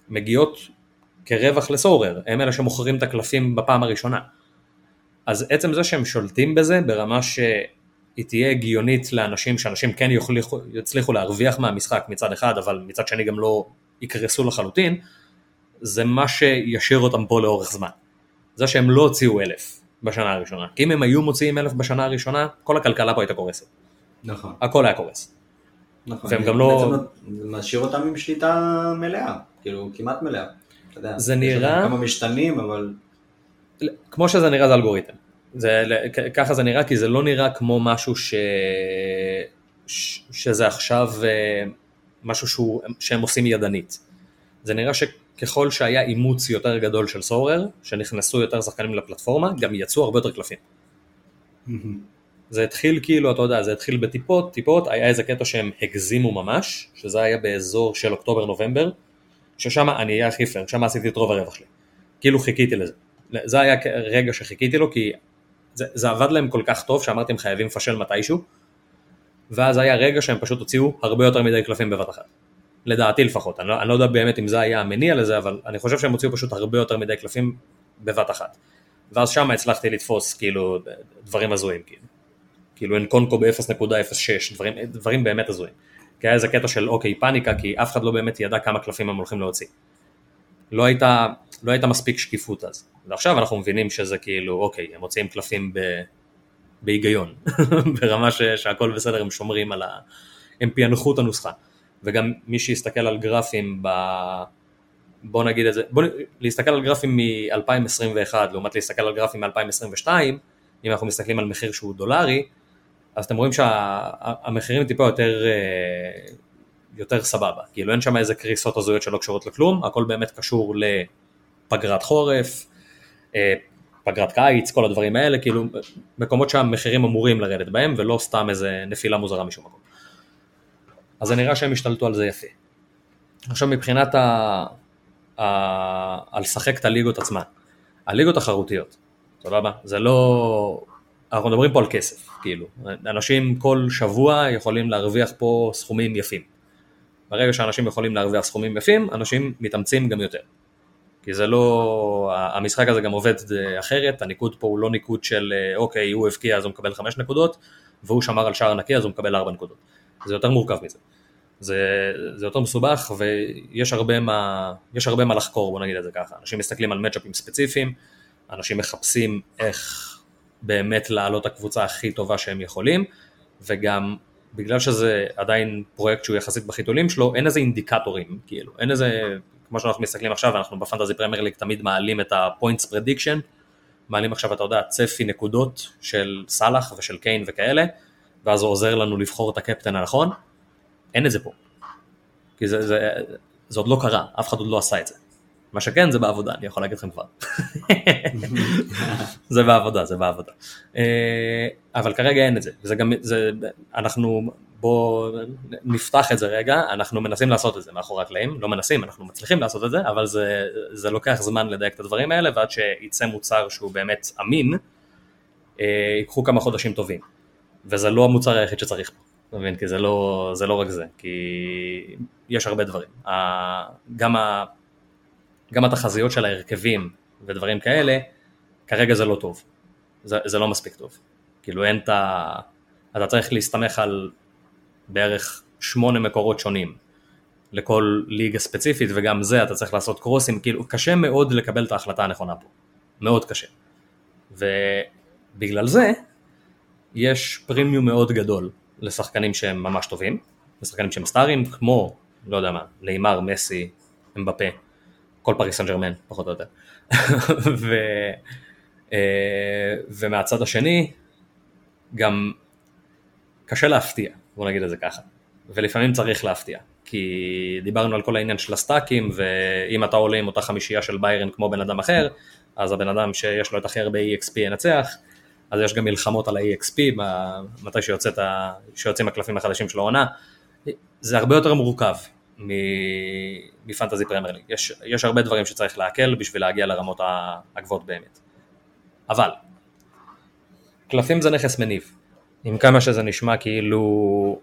Speaker 2: מגיעות כרווח לסורר, הם אלה שמוכרים את הקלפים בפעם הראשונה. אז עצם זה שהם שולטים בזה ברמה שהיא תהיה הגיונית לאנשים, שאנשים כן יוכלו, יצליחו להרוויח מהמשחק מצד אחד, אבל מצד שני גם לא יקרסו לחלוטין, זה מה שישאיר אותם פה לאורך זמן. זה שהם לא הוציאו אלף בשנה הראשונה. כי אם הם היו מוציאים אלף בשנה הראשונה, כל הכלכלה פה הייתה קורסת.
Speaker 3: נכון.
Speaker 2: הכל היה קורס.
Speaker 3: נכון.
Speaker 2: והם גם לא-
Speaker 3: זה משאיר אותם עם שליטה מלאה, כאילו כמעט מלאה. אתה יודע,
Speaker 2: זה נראה-
Speaker 3: כמה משתנים, אבל...
Speaker 2: כמו שזה נראה זה אלגוריתם. זה, ככה זה נראה כי זה לא נראה כמו משהו ש... ש... שזה עכשיו אה, משהו שהוא, שהם עושים ידנית. זה נראה שככל שהיה אימוץ יותר גדול של סורר, שנכנסו יותר שחקנים לפלטפורמה, גם יצאו הרבה יותר קלפים. זה התחיל כאילו, אתה יודע, זה התחיל בטיפות, טיפות, היה איזה קטע שהם הגזימו ממש, שזה היה באזור של אוקטובר-נובמבר, ששם אני אהיה הכי פייר, שם עשיתי את רוב הרווח שלי. כאילו חיכיתי לזה. זה היה רגע שחיכיתי לו, כי זה, זה עבד להם כל כך טוב, שאמרתי הם חייבים לפשל מתישהו, ואז היה רגע שהם פשוט הוציאו הרבה יותר מדי קלפים בבת אחת. לדעתי לפחות, אני לא, אני לא יודע באמת אם זה היה המניע לזה, אבל אני חושב שהם הוציאו פשוט הרבה יותר מדי קלפים בבת אחת. ואז שם הצלחתי לתפוס כאילו דברים הזויים, כאילו. כאילו אנקונקו ב-0.06, דברים, דברים באמת הזויים. כי היה איזה קטע של אוקיי פאניקה, כי אף אחד לא באמת ידע כמה קלפים הם הולכים להוציא. לא הייתה, לא הייתה מספיק שקיפות אז. ועכשיו אנחנו מבינים שזה כאילו, אוקיי, הם מוציאים קלפים ב... בהיגיון, ברמה ש... שהכל בסדר, הם שומרים על ה... הם פענחו את הנוסחה. וגם מי שיסתכל על גרפים ב... בוא נגיד את זה, בוא להסתכל על גרפים מ-2021 לעומת להסתכל על גרפים מ-2022, אם אנחנו מסתכלים על מחיר שהוא דולרי, אז אתם רואים שהמחירים שה... טיפה יותר, אה, יותר סבבה, כאילו אין שם איזה קריסות הזויות שלא קשורות לכלום, הכל באמת קשור לפגרת חורף, פגרת קיץ, כל הדברים האלה, כאילו מקומות שהמחירים אמורים לרדת בהם ולא סתם איזה נפילה מוזרה משום מקום. אז זה נראה שהם השתלטו על זה יפה. עכשיו מבחינת ה... ה... לשחק את הליגות עצמן, הליגות תחרותיות, סבבה? זה לא... אנחנו מדברים פה על כסף, כאילו, אנשים כל שבוע יכולים להרוויח פה סכומים יפים. ברגע שאנשים יכולים להרוויח סכומים יפים, אנשים מתאמצים גם יותר. כי זה לא, המשחק הזה גם עובד אחרת, הניקוד פה הוא לא ניקוד של אוקיי, הוא הבקיע אז הוא מקבל 5 נקודות, והוא שמר על שער נקי אז הוא מקבל 4 נקודות. זה יותר מורכב מזה. זה, זה יותר מסובך ויש הרבה מה, יש הרבה מה לחקור, בוא נגיד את זה ככה. אנשים מסתכלים על מצ'אפים ספציפיים, אנשים מחפשים איך באמת לעלות את הקבוצה הכי טובה שהם יכולים, וגם בגלל שזה עדיין פרויקט שהוא יחסית בחיתולים שלו, אין איזה אינדיקטורים, כאילו, אין איזה, כמו שאנחנו מסתכלים עכשיו, אנחנו ב Fantasy Premier League תמיד מעלים את ה-points prediction, מעלים עכשיו, אתה יודע, צפי נקודות של סאלח ושל קיין וכאלה, ואז הוא עוזר לנו לבחור את הקפטן הנכון, אין את זה פה. כי זה, זה, זה עוד לא קרה, אף אחד עוד לא עשה את זה. מה שכן זה בעבודה, אני יכול להגיד לכם כבר. זה בעבודה, זה בעבודה. אה, אבל כרגע אין את זה, וזה גם, זה, אנחנו, בואו נפתח את זה רגע, אנחנו מנסים לעשות את זה מאחורי הקלעים, לא מנסים, אנחנו מצליחים לעשות את זה, אבל זה, זה לוקח זמן לדייק את הדברים האלה, ועד שיצא מוצר שהוא באמת אמין, אה, ייקחו כמה חודשים טובים. וזה לא המוצר היחיד שצריך פה. אתה מבין? כי זה לא, זה לא רק זה, כי יש הרבה דברים. גם, ה, גם התחזיות של ההרכבים ודברים כאלה, כרגע זה לא טוב. זה, זה לא מספיק טוב. כאילו אין את ה... אתה צריך להסתמך על בערך שמונה מקורות שונים לכל ליגה ספציפית, וגם זה אתה צריך לעשות קרוסים, כאילו קשה מאוד לקבל את ההחלטה הנכונה פה. מאוד קשה. ובגלל זה, יש פרימיום מאוד גדול לשחקנים שהם ממש טובים, לשחקנים שהם סטארים, כמו, לא יודע מה, נאמר, מסי, אמבפה, כל פריס סן ג'רמן, פחות או יותר. ו, אה, ומהצד השני, גם קשה להפתיע, בוא נגיד את זה ככה, ולפעמים צריך להפתיע, כי דיברנו על כל העניין של הסטאקים, ואם אתה עולה עם אותה חמישייה של ביירן כמו בן אדם אחר, אז הבן אדם שיש לו את הכי הרבה EXP ינצח, אז יש גם מלחמות על ה-EXP, מתי שיוצאת, שיוצאים הקלפים החדשים של העונה, זה הרבה יותר מורכב מפנטזי פרמייר ליג, יש, יש הרבה דברים שצריך להקל בשביל להגיע לרמות הגבוהות באמת. אבל, קלפים זה נכס מניב, עם כמה שזה נשמע כאילו,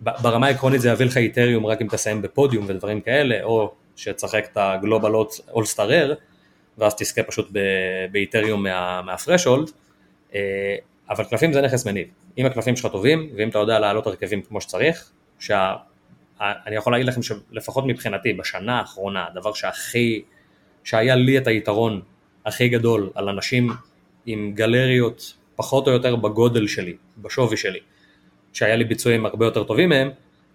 Speaker 2: ברמה העקרונית זה יביא לך איתריום רק אם תסיים בפודיום ודברים כאלה, או שתשחק את הגלובל אולסטארר, ואז תזכה פשוט באיתריום מה, מהפרשולד, אה, אבל קלפים זה נכס מניב. אם הקלפים שלך טובים, ואם אתה יודע להעלות הרכבים כמו שצריך, שה... אני יכול להגיד לכם שלפחות מבחינתי, בשנה האחרונה, הדבר שהכי, שהיה לי את היתרון הכי גדול על אנשים עם גלריות פחות או יותר בגודל שלי, בשווי שלי, שהיה לי ביצועים הרבה יותר טובים מהם,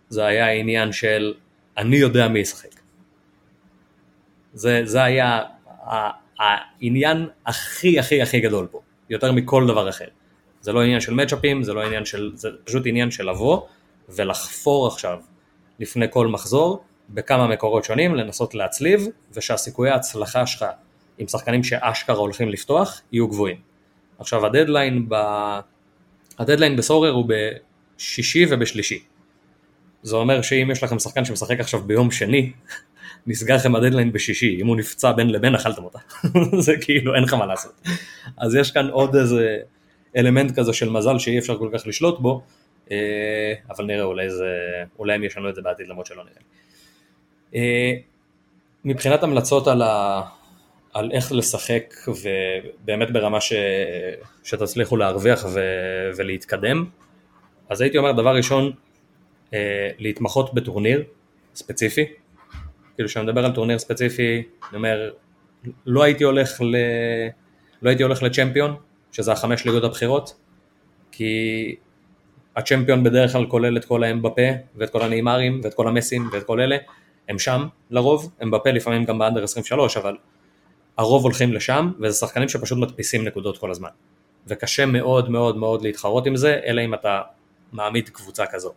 Speaker 2: זה היה העניין של אני יודע מי ישחק. זה, זה היה העניין הכי הכי הכי גדול פה. יותר מכל דבר אחר. זה לא עניין של מצ'אפים, זה לא עניין של, זה פשוט עניין של לבוא ולחפור עכשיו לפני כל מחזור בכמה מקורות שונים, לנסות להצליב, ושהסיכויי ההצלחה שלך עם שחקנים שאשכרה הולכים לפתוח יהיו גבוהים. עכשיו הדדליין, ב... הדדליין בסורר הוא בשישי ובשלישי. זה אומר שאם יש לכם שחקן שמשחק עכשיו ביום שני, נסגר לכם הדדליין בשישי, אם הוא נפצע בין לבין אכלתם אותה, זה כאילו אין לך מה לעשות. אז יש כאן עוד איזה אלמנט כזה של מזל שאי אפשר כל כך לשלוט בו, אה, אבל נראה אולי, זה, אולי הם ישנו את זה בעתיד למרות שלא נראה. אה, מבחינת המלצות על, ה, על איך לשחק ובאמת ברמה ש, שתצליחו להרוויח ו, ולהתקדם, אז הייתי אומר דבר ראשון, אה, להתמחות בטורניר ספציפי, כאילו כשאני מדבר על טורניר ספציפי, אני אומר לא הייתי הולך ל... לא הייתי הולך לצ'מפיון, שזה החמש ליגות הבכירות, כי הצ'מפיון בדרך כלל כולל את כל האם בפה, ואת כל הנאמרים, ואת כל המסים, ואת כל אלה, הם שם לרוב, הם בפה לפעמים גם באנדר 23, אבל הרוב הולכים לשם, וזה שחקנים שפשוט מדפיסים נקודות כל הזמן. וקשה מאוד מאוד מאוד להתחרות עם זה, אלא אם אתה מעמיד קבוצה כזו.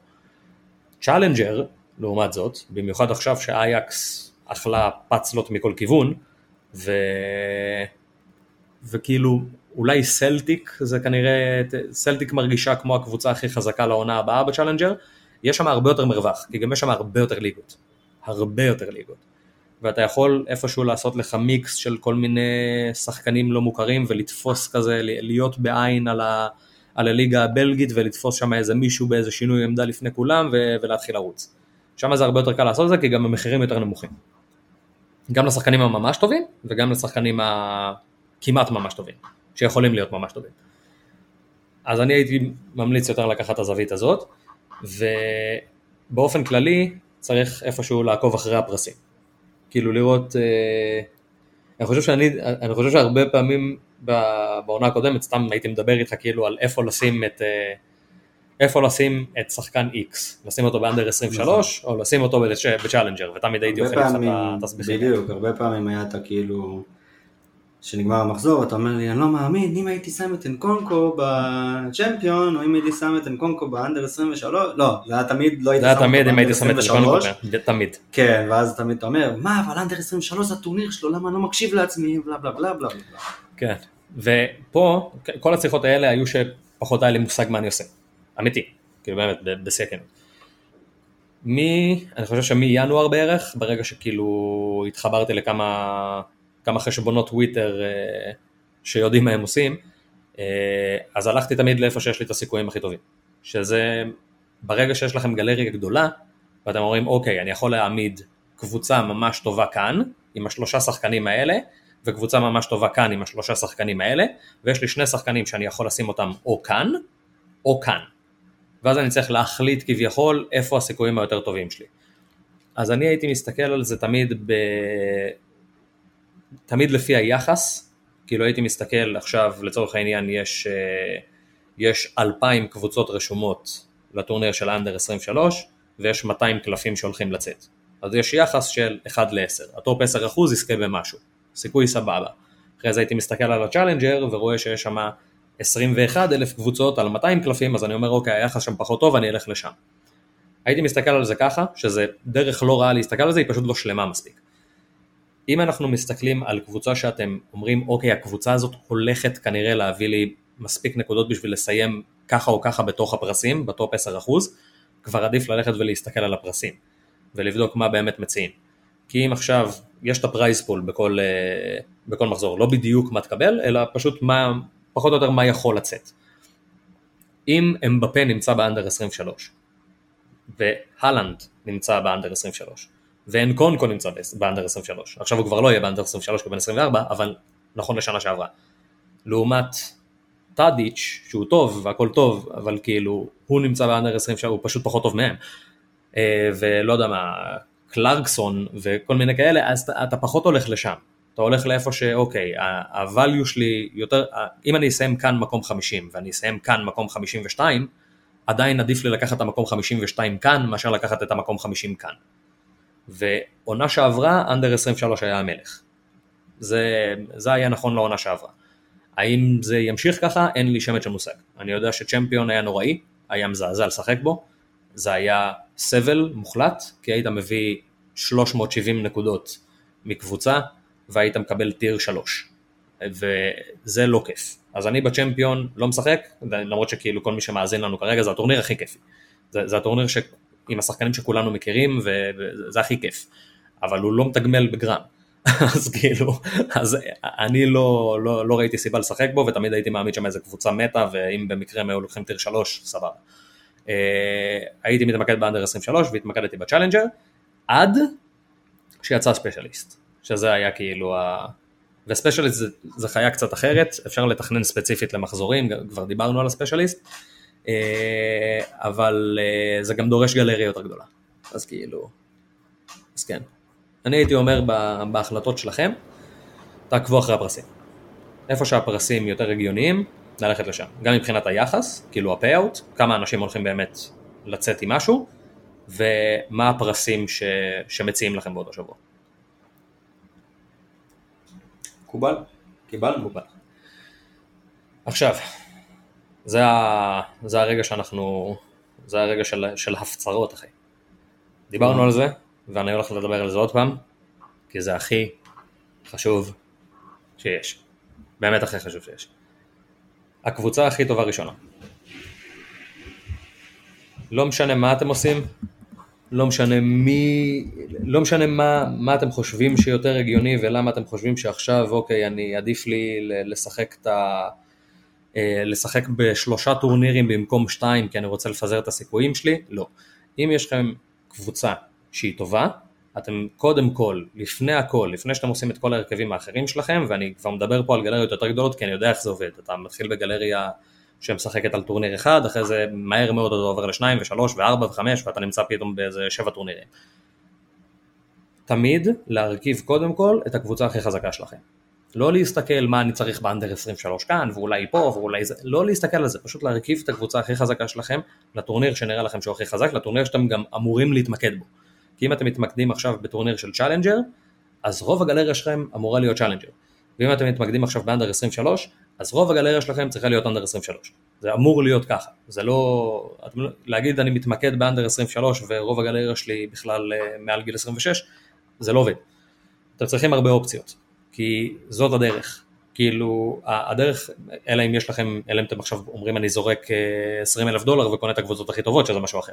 Speaker 2: Challenger, לעומת זאת, במיוחד עכשיו שאייקס אכלה פצצות מכל כיוון, ו... וכאילו אולי סלטיק זה כנראה, סלטיק מרגישה כמו הקבוצה הכי חזקה לעונה הבאה ב Challenger, יש שם הרבה יותר מרווח, כי גם יש שם הרבה יותר ליגות, הרבה יותר ליגות. ואתה יכול איפשהו לעשות לך מיקס של כל מיני שחקנים לא מוכרים ולתפוס כזה, להיות בעין על, ה, על הליגה הבלגית ולתפוס שם איזה מישהו באיזה שינוי עמדה לפני כולם ו, ולהתחיל לרוץ. שם זה הרבה יותר קל לעשות את זה כי גם המחירים יותר נמוכים. גם לשחקנים הממש טובים וגם לשחקנים הכמעט ממש טובים, שיכולים להיות ממש טובים. אז אני הייתי ממליץ יותר לקחת את הזווית הזאת, ובאופן כללי צריך איפשהו לעקוב אחרי הפרסים. כאילו לראות, אה, אני חושב שאני, אני חושב שהרבה פעמים בעונה הקודמת סתם הייתי מדבר איתך כאילו על איפה לשים את, אה, איפה לשים את שחקן X, לשים אותו ב under 23 או לשים אותו ב Challenger ותמיד הייתי אוכל לך את התסביכים.
Speaker 3: בדיוק, הרבה פעמים היה את כאילו שנגמר המחזור, אתה אומר לי, אני לא מאמין, אם הייתי שם את אנקונקו ב Champion, או אם הייתי שם את אנקונקו ב under 23, לא, זה היה תמיד, לא הייתי
Speaker 2: שם אותו ב under 23, תמיד.
Speaker 3: כן, ואז תמיד אתה אומר, מה, אבל אנדר 23 זה הטורניר שלו, למה אני לא מקשיב לעצמי, בלה בלה בלה בלה בלה.
Speaker 2: כן, ופה, כל השיחות האלה היו שפחות היה לי מושג מה אני עושה. אמיתי, כאילו באמת, בשיא הכנות. מי, אני חושב שמינואר בערך, ברגע שכאילו התחברתי לכמה כמה חשבונות טוויטר אה, שיודעים מה הם עושים, אה, אז הלכתי תמיד לאיפה שיש לי את הסיכויים הכי טובים. שזה ברגע שיש לכם גלריה גדולה, ואתם אומרים אוקיי, אני יכול להעמיד קבוצה ממש טובה כאן, עם השלושה שחקנים האלה, וקבוצה ממש טובה כאן עם השלושה שחקנים האלה, ויש לי שני שחקנים שאני יכול לשים אותם או כאן, או כאן. ואז אני צריך להחליט כביכול איפה הסיכויים היותר טובים שלי. אז אני הייתי מסתכל על זה תמיד ב... תמיד לפי היחס, כאילו הייתי מסתכל עכשיו לצורך העניין יש, אה, יש 2,000 קבוצות רשומות לטורניר של under 23 ויש 200 קלפים שהולכים לצאת. אז יש יחס של 1 ל-10, הטופ 10% יזכה במשהו, סיכוי סבבה. אחרי זה הייתי מסתכל על ה Challenger ורואה שיש שם 21 אלף קבוצות על 200 קלפים, אז אני אומר אוקיי, היחס שם פחות טוב, אני אלך לשם. הייתי מסתכל על זה ככה, שזה דרך לא רעה להסתכל על זה, היא פשוט לא שלמה מספיק. אם אנחנו מסתכלים על קבוצה שאתם אומרים אוקיי הקבוצה הזאת הולכת כנראה להביא לי מספיק נקודות בשביל לסיים ככה או ככה בתוך הפרסים, בטופ 10%, כבר עדיף ללכת ולהסתכל על הפרסים ולבדוק מה באמת מציעים. כי אם עכשיו יש את ה prize pool בכל, אה, בכל מחזור, לא בדיוק מה תקבל, אלא פשוט מה, פחות או יותר מה יכול לצאת. אם אמבפה נמצא ב under 23 והלנד נמצא ב under 23 ואנקונקו נמצא ב under 23. עכשיו הוא כבר לא יהיה ב under 23 כבן 24, אבל נכון לשנה שעברה. לעומת טאדיץ', שהוא טוב והכל טוב, אבל כאילו הוא נמצא באנדר 23, הוא פשוט פחות טוב מהם. אה, ולא יודע מה, קלרקסון וכל מיני כאלה, אז אתה, אתה פחות הולך לשם. אתה הולך לאיפה שאוקיי, ה-value שלי יותר, אם אני אסיים כאן מקום 50 ואני אסיים כאן מקום 52, עדיין עדיף לי לקחת את המקום 52 כאן מאשר לקחת את המקום 50 כאן. ועונה שעברה, אנדר 23 היה המלך. זה, זה היה נכון לעונה שעברה. האם זה ימשיך ככה? אין לי שמץ של מושג. אני יודע שצ'מפיון היה נוראי, היה מזעזע לשחק בו, זה היה סבל מוחלט, כי היית מביא 370 נקודות מקבוצה, והיית מקבל טיר 3. וזה לא כיף. אז אני בצ'מפיון לא משחק, למרות שכאילו כל מי שמאזין לנו כרגע זה הטורניר הכי כיפי. זה, זה הטורניר ש... עם השחקנים שכולנו מכירים וזה הכי כיף, אבל הוא לא מתגמל בגרם. אז כאילו, אז אני לא, לא, לא ראיתי סיבה לשחק בו ותמיד הייתי מאמין שם איזה קבוצה מתה ואם במקרה הם היו לוקחים tier שלוש, סבבה. אה, הייתי מתמקד ב under 23 והתמקדתי ב Challenger עד שיצא specialist, שזה היה כאילו ה... ו specialist זה, זה חיה קצת אחרת, אפשר לתכנן ספציפית למחזורים, כבר דיברנו על ה specialist, אבל אה, זה גם דורש גלריה יותר גדולה. אז כאילו, אז כן. אני הייתי אומר בהחלטות שלכם, תעקבו אחרי הפרסים. איפה שהפרסים יותר הגיוניים, ללכת לשם. גם מבחינת היחס, כאילו ה-payout, כמה אנשים הולכים באמת לצאת עם משהו, ומה הפרסים ש... שמציעים לכם באותו שבוע.
Speaker 3: מקובל? קיבלנו.
Speaker 2: מקובל. עכשיו, זה, ה... זה הרגע שאנחנו, זה הרגע של, של הפצרות אחי. דיברנו על זה, ואני הולך לדבר על זה עוד פעם, כי זה הכי חשוב שיש. באמת הכי חשוב שיש. הקבוצה הכי טובה ראשונה. לא משנה מה אתם עושים, לא משנה מי, לא משנה מה, מה אתם חושבים שיותר הגיוני ולמה אתם חושבים שעכשיו אוקיי אני עדיף לי לשחק את ה... אה, לשחק בשלושה טורנירים במקום שתיים כי אני רוצה לפזר את הסיכויים שלי, לא. אם יש לכם קבוצה שהיא טובה, אתם קודם כל, לפני הכל, לפני שאתם עושים את כל ההרכבים האחרים שלכם, ואני כבר מדבר פה על גלריות יותר גדולות כי אני יודע איך זה עובד, אתה מתחיל בגלריה שמשחקת על טורניר אחד, אחרי זה מהר מאוד אתה עובר לשניים ושלוש וארבע וחמש ואתה נמצא פתאום באיזה שבע טורנירים. תמיד להרכיב קודם כל את הקבוצה הכי חזקה שלכם. לא להסתכל מה אני צריך ב under 23 כאן ואולי פה ואולי זה, לא להסתכל על זה, פשוט להרכיב את הקבוצה הכי חזקה שלכם לטורניר שנראה לכם שהוא הכי חזק, לטורניר שאתם גם אמורים להתמקד בו. כי אם אתם מתמקדים עכשיו בטורניר של Challenger, אז רוב הגלריה שלכם אמורה להיות Challenger. ואם אתם מתמקדים עכשיו ב under 23, אז רוב הגלריה שלכם צריכה להיות under 23. זה אמור להיות ככה. זה לא... אתם, לא- להגיד אני מתמקד ב under 23 ורוב הגלריה שלי בכלל אה, מעל גיל 26, זה לא עובד. אתם צריכים הרבה אופציות, כי זאת הדרך. כאילו, הדרך, אלא אם יש לכם, אלא אם אתם עכשיו אומרים אני זורק 20 אה, אלף דולר וקונה את הקבוצות הכי טובות, שזה משהו אחר.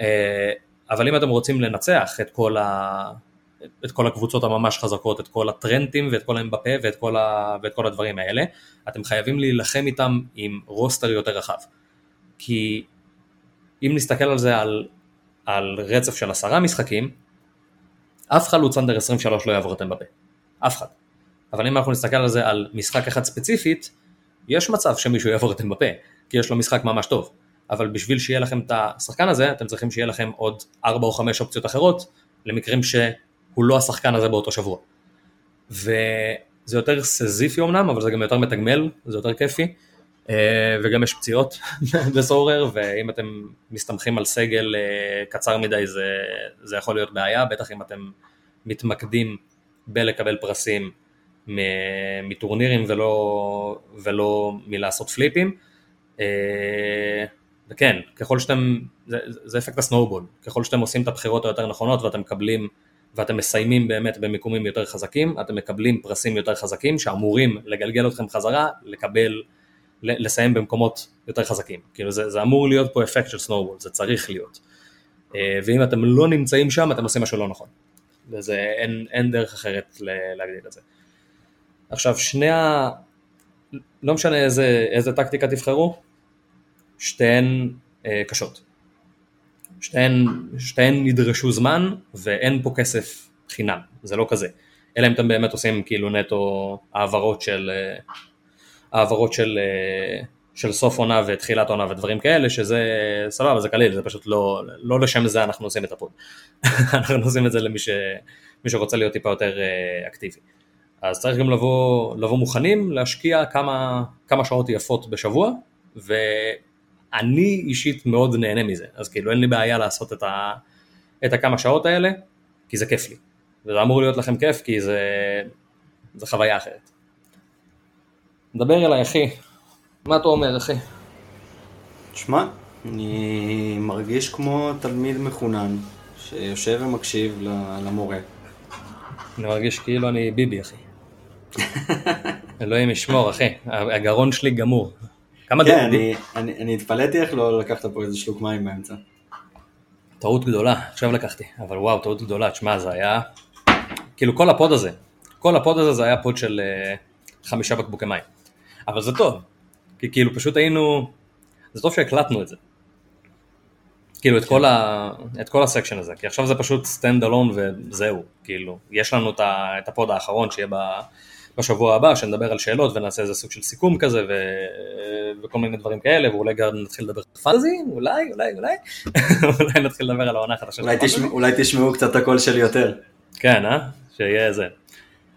Speaker 2: אה, אבל אם אתם רוצים לנצח את כל, ה... את כל הקבוצות הממש חזקות, את כל הטרנטים ואת כל האמבפה ואת. ואת כל הדברים האלה, אתם חייבים להילחם איתם עם רוסטר יותר רחב. כי אם נסתכל על זה על, על רצף של עשרה משחקים, אף חלוץ אנדר 23 לא יעבור את אמבפה. אף אחד. אבל אם אנחנו נסתכל על זה על משחק אחד ספציפית, יש מצב שמישהו יעבור את אמבפה, כי יש לו משחק ממש טוב. אבל בשביל שיהיה לכם את השחקן הזה, אתם צריכים שיהיה לכם עוד 4 או 5 אופציות אחרות, למקרים שהוא לא השחקן הזה באותו שבוע. וזה יותר סזיפי אמנם, אבל זה גם יותר מתגמל, זה יותר כיפי, אה, וגם יש פציעות בסורר, ואם אתם מסתמכים על סגל אה, קצר מדי זה, זה יכול להיות בעיה, בטח אם אתם מתמקדים בלקבל פרסים מטורנירים ולא, ולא מלעשות פליפים. אה, וכן, ככל שאתם, זה, זה אפקט הסנואובול, ככל שאתם עושים את הבחירות היותר נכונות ואתם מקבלים, ואתם מסיימים באמת במיקומים יותר חזקים, אתם מקבלים פרסים יותר חזקים שאמורים לגלגל אתכם חזרה, לקבל, לסיים במקומות יותר חזקים. כאילו זה, זה אמור להיות פה אפקט של snowball, זה צריך להיות. אה, ואם אתם לא נמצאים שם, אתם עושים משהו לא נכון. וזה, אין, אין דרך אחרת להגדיל את זה. עכשיו, שני ה... לא משנה איזה, איזה טקטיקה תבחרו, שתיהן אה, קשות. שתיהן, שתיהן ידרשו זמן ואין פה כסף חינם, זה לא כזה. אלא אם אתם באמת עושים כאילו נטו העברות של, אה, העברות של, אה, של סוף עונה ותחילת עונה ודברים כאלה, שזה סבבה, זה קליל, זה פשוט לא, לא לשם זה אנחנו עושים את הפוד. אנחנו עושים את זה למי ש, שרוצה להיות טיפה יותר אה, אקטיבי. אז צריך גם לבוא, לבוא מוכנים, להשקיע כמה, כמה שעות יפות בשבוע, ו... אני אישית מאוד נהנה מזה, אז כאילו אין לי בעיה לעשות את, ה, את הכמה שעות האלה, כי זה כיף לי. וזה אמור להיות לכם כיף, כי זה, זה חוויה אחרת. דבר אליי אחי, מה אתה אומר אחי?
Speaker 3: תשמע, אני מרגיש כמו תלמיד מחונן, שיושב ומקשיב למורה.
Speaker 2: אני מרגיש כאילו אני ביבי אחי. אלוהים ישמור אחי, הגרון שלי גמור.
Speaker 3: כמה כן, אני, אני, אני התפלאתי איך לא לקחת פה איזה שלוק מים באמצע.
Speaker 2: טעות גדולה, עכשיו לקחתי, אבל וואו, טעות גדולה, תשמע, זה היה, כאילו כל ה pod הזה, כל ה pod הזה זה היה pod של uh, חמישה בקבוקי מים. אבל זה טוב, כי כאילו פשוט היינו, זה טוב שהקלטנו את זה. כאילו את כל, ה, את כל ה section הזה, כי עכשיו זה פשוט standalone וזהו, כאילו, יש לנו את ה pod האחרון שיהיה ב... בשבוע הבא, שנדבר על שאלות ונעשה איזה סוג של סיכום כזה ו... וכל מיני דברים כאלה, ואולי גם נתחיל לדבר פאזי, אולי, אולי, אולי, אולי נתחיל לדבר על העונה החדשה.
Speaker 3: אולי, תשמע, אולי תשמעו קצת את הקול שלי יותר.
Speaker 2: כן, אה? שיהיה איזה.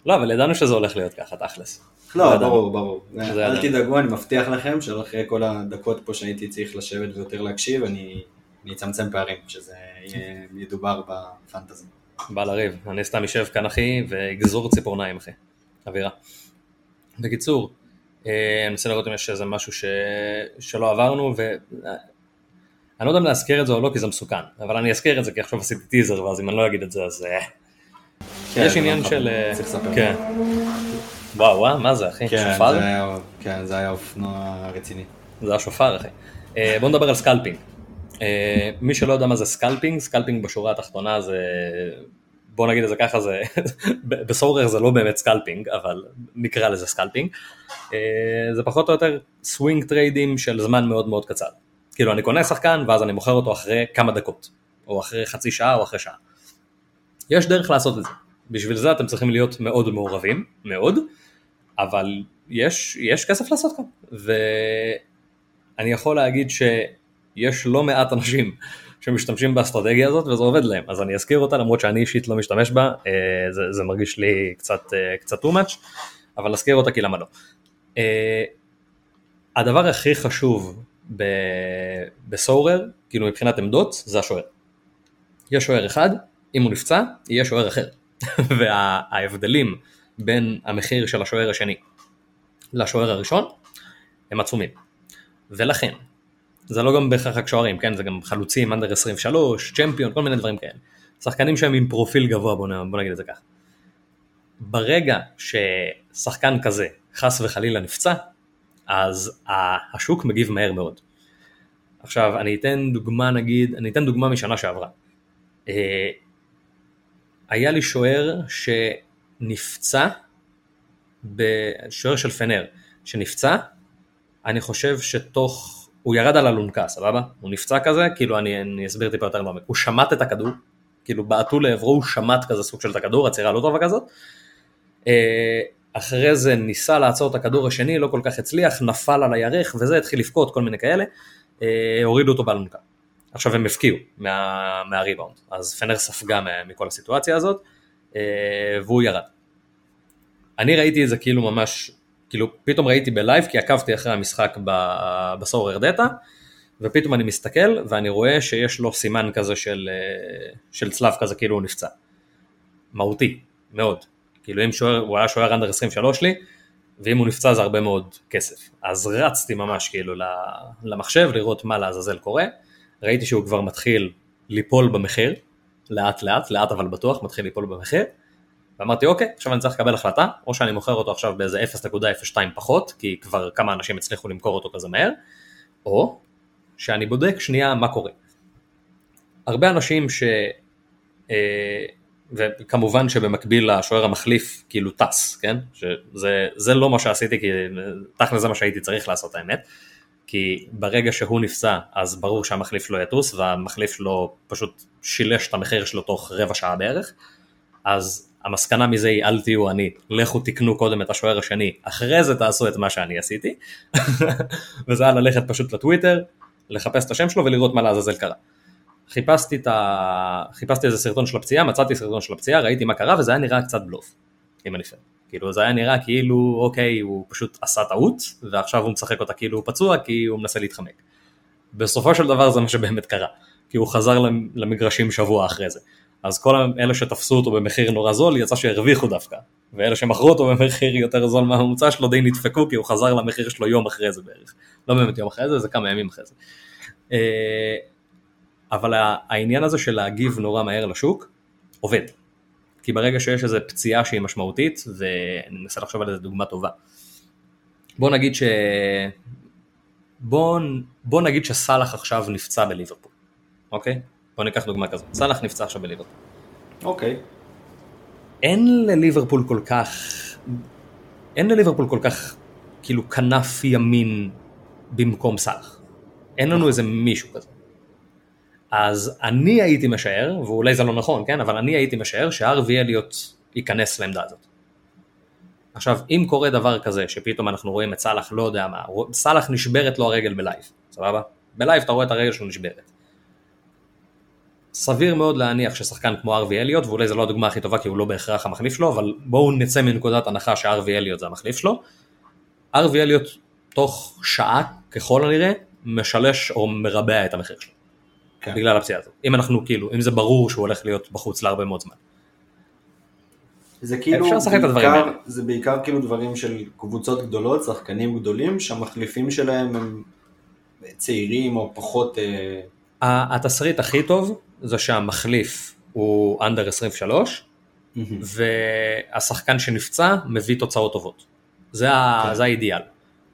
Speaker 2: לא, אבל ידענו שזה הולך להיות ככה, תכלס.
Speaker 3: לא,
Speaker 2: ידענו.
Speaker 3: ברור, ברור.
Speaker 2: זה
Speaker 3: אל. תדאגו, אני מבטיח לכם שאחרי כל הדקות פה שהייתי צריך לשבת ויותר להקשיב, אני אני אצמצם פערים, שזה ידובר בפנטזי.
Speaker 2: בא לריב, אני סתם אשב כאן אחי ואגזור ציפורניים אחי, אווירה. בקיצור, אה, אני מנסה לראות אם יש איזה משהו ש... שלא עברנו ו... אני לא יודע אם להזכיר את זה או לא כי זה מסוכן, אבל אני אזכיר את זה כי עכשיו עשיתי טיזר ואז אם אני לא אגיד את זה אז... אה,
Speaker 3: כן,
Speaker 2: יש
Speaker 3: זה
Speaker 2: עניין
Speaker 3: לא
Speaker 2: של...
Speaker 3: נכון,
Speaker 2: אה,
Speaker 3: צריך לספר.
Speaker 2: כן. וואו וואו, מה זה אחי?
Speaker 3: כן,
Speaker 2: שופר?
Speaker 3: זה היה- כן, זה היה אופנוע רציני.
Speaker 2: זה השופר אחי. אה, בוא נדבר על scalping. מי שלא יודע מה זה scalping, scalping בשורה התחתונה זה, בוא נגיד את זה ככה, זה, ב Sorare זה לא באמת scalping, אבל נקרא לזה scalping. אה, זה פחות או יותר סווינג טריידים של זמן מאוד מאוד קצר. כאילו אני קונה שחקן ואז אני מוכר אותו אחרי כמה דקות, או אחרי חצי שעה או אחרי שעה. יש דרך לעשות את זה. בשביל זה אתם צריכים להיות מאוד מעורבים, מאוד, אבל יש, יש כסף לעשות כאן. ואני יכול להגיד שיש לא מעט אנשים שמשתמשים באסטרטגיה הזאת וזה עובד להם, אז אני אזכיר אותה למרות שאני אישית לא משתמש בה, אה, זה, זה מרגיש לי קצת, אה, קצת too much, אבל אזכיר אותה כי למה לא. אה, הדבר הכי חשוב ב- בסורר, כאילו מבחינת עמדות, זה השוער. יש שוער אחד, אם הוא נפצע, יהיה שוער אחר. וההבדלים בין המחיר של השוער השני לשוער הראשון הם עצומים. ולכן, זה לא גם בהכרח רק שוערים, כן? זה גם חלוצים, אנדר 23, צ'מפיון, כל מיני דברים כאלה. שחקנים שהם עם פרופיל גבוה, בוא, בוא נגיד את זה ככה. ברגע ששחקן כזה חס וחלילה נפצע, אז השוק מגיב מהר מאוד. עכשיו, אני אתן דוגמה נגיד, אני אתן דוגמה משנה שעברה. אה, היה לי שוער שנפצע, שוער של פנר, שנפצע, אני חושב שתוך, הוא ירד על אלונקה, סבבה? הוא נפצע כזה, כאילו אני, אני אסביר טיפה יותר לעומק, הוא שמט את הכדור, כאילו בעטו לעברו, הוא שמט כזה סוג של את הכדור, עצירה לא טובה כזאת. אה, אחרי זה ניסה לעצור את הכדור השני, לא כל כך הצליח, נפל על הירך וזה, התחיל לבכות, כל מיני כאלה, אה, הורידו אותו באלונקה. עכשיו הם הבקיעו מה, מהריבאונד, אז פנר ספגה מכל הסיטואציה הזאת, אה, והוא ירד. אני ראיתי את זה כאילו ממש, כאילו פתאום ראיתי ב live כי עקבתי אחרי המשחק ב SorareData, ופתאום אני מסתכל ואני רואה שיש לו סימן כזה של, אה, של צלב כזה כאילו הוא נפצע. מהותי, מאוד. כאילו אם שוער, הוא היה שוער אנדר 23 לי, ואם הוא נפצע זה הרבה מאוד כסף. אז רצתי ממש כאילו למחשב לראות מה לעזאזל קורה, ראיתי שהוא כבר מתחיל ליפול במחיר, לאט לאט, לאט אבל בטוח, מתחיל ליפול במחיר, ואמרתי אוקיי, עכשיו אני צריך לקבל החלטה, או שאני מוכר אותו עכשיו באיזה 0.02 פחות, כי כבר כמה אנשים הצליחו למכור אותו כזה מהר, או שאני בודק שנייה מה קורה. הרבה אנשים ש... אה, וכמובן שבמקביל לשוער המחליף כאילו טס, כן? שזה זה לא מה שעשיתי, כי תכל'ס זה מה שהייתי צריך לעשות האמת. כי ברגע שהוא נפצע אז ברור שהמחליף לא יטוס והמחליף שלו פשוט שילש את המחיר שלו תוך רבע שעה בערך. אז המסקנה מזה היא אל תהיו אני, לכו תקנו קודם את השוער השני, אחרי זה תעשו את מה שאני עשיתי. וזה היה ללכת פשוט לטוויטר, לחפש את השם שלו ולראות מה לעזאזל קרה. חיפשתי את ה... חיפשתי איזה סרטון של הפציעה, מצאתי סרטון של הפציעה, ראיתי מה קרה וזה היה נראה קצת בלוף, אם אני פייר. כאילו זה היה נראה כאילו אוקיי הוא פשוט עשה טעות ועכשיו הוא משחק אותה כאילו הוא פצוע כי הוא מנסה להתחמק. בסופו של דבר זה מה שבאמת קרה, כי הוא חזר למגרשים שבוע אחרי זה. אז כל אלה שתפסו אותו במחיר נורא זול יצא שהרוויחו דווקא, ואלה שמכרו אותו במחיר יותר זול מהממוצע שלו די נדפקו כי הוא חזר למחיר שלו יום אחרי זה בערך. לא באמת יום אחרי זה, זה כמה ימים אחרי זה. אה, אבל העניין הזה של להגיב נורא מהר לשוק עובד. כי ברגע שיש איזו פציעה שהיא משמעותית, ואני מנסה לחשוב על איזו דוגמה טובה. בוא נגיד ש... בוא, בוא נגיד שסאלח עכשיו נפצע בליברפול, אוקיי? בוא ניקח דוגמה כזאת. סאלח נפצע עכשיו בליברפול.
Speaker 3: אוקיי.
Speaker 2: אין לליברפול כל כך, אין לליברפול כל כך כאילו כנף ימין במקום סאלח. אין לנו איזה מישהו כזה. אז אני הייתי משער, ואולי זה לא נכון, כן? אבל אני הייתי משער שהארווי אליוט ייכנס לעמדה הזאת. עכשיו, אם קורה דבר כזה, שפתאום אנחנו רואים את סאלח, לא יודע מה, סאלח נשברת לו הרגל ב live, סבבה? ב live אתה רואה את הרגל שלו נשברת. סביר מאוד להניח ששחקן כמו ארווי אליוט, ואולי זו לא הדוגמה הכי טובה כי הוא לא בהכרח המחליף שלו, אבל בואו נצא מנקודת הנחה שארווי אליוט זה המחליף שלו. ארווי אליוט תוך שעה ככל הנראה משלש או מרבע את המחיר שלו.
Speaker 3: כן.
Speaker 2: בגלל הפציעה הזאת. אם אנחנו כאילו, אם זה ברור שהוא הולך להיות בחוץ להרבה מאוד זמן.
Speaker 3: זה כאילו,
Speaker 2: אפשר לשחק את הדברים
Speaker 3: בעיקר-
Speaker 2: האלה.
Speaker 3: זה בעיקר כאילו דברים של קבוצות גדולות, שחקנים גדולים, שהמחליפים שלהם הם צעירים או פחות...
Speaker 2: ה- התסריט הכי טוב זה שהמחליף הוא אנדר 23, והשחקן שנפצע מביא תוצאות טובות. זה, ה-
Speaker 3: כן.
Speaker 2: זה האידיאל.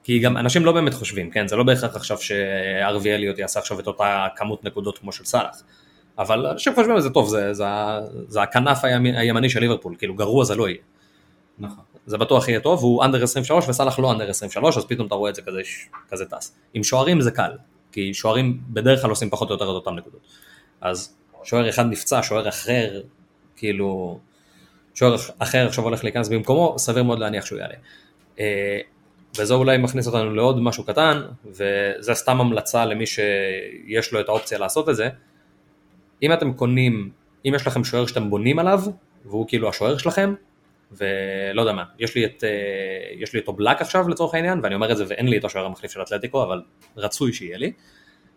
Speaker 2: כי גם אנשים לא באמת חושבים, כן? זה לא בהכרח עכשיו שארווי אליוט יעשה עכשיו את אותה כמות נקודות כמו של סאלח. אבל אנשים חושבים על זה טוב, זה, זה, זה הכנף הימי- הימני של ליברפול, כאילו גרוע זה לא יהיה.
Speaker 3: נכון.
Speaker 2: זה בטוח יהיה טוב, הוא אנדר 23 וסאלח לא אנדר 23, אז פתאום אתה רואה את זה כזה, כזה טס. עם שוערים זה קל, כי שוערים בדרך כלל עושים פחות או יותר את אותם נקודות. אז שוער אחד נפצע, שוער אחר, כאילו, שוער אחר עכשיו הולך להיכנס במקומו, סביר מאוד להניח שהוא יעלה. אה, וזה אולי מכניס אותנו לעוד משהו קטן, וזה סתם המלצה למי שיש לו את האופציה לעשות את זה. אם אתם קונים, אם יש לכם שוער שאתם בונים עליו, והוא כאילו השוער שלכם, ולא יודע מה, יש לי את, אה, יש לי את אובלק עכשיו לצורך העניין, ואני אומר את זה ואין לי את השוער המחליף של אתלטיקו, אבל רצוי שיהיה לי.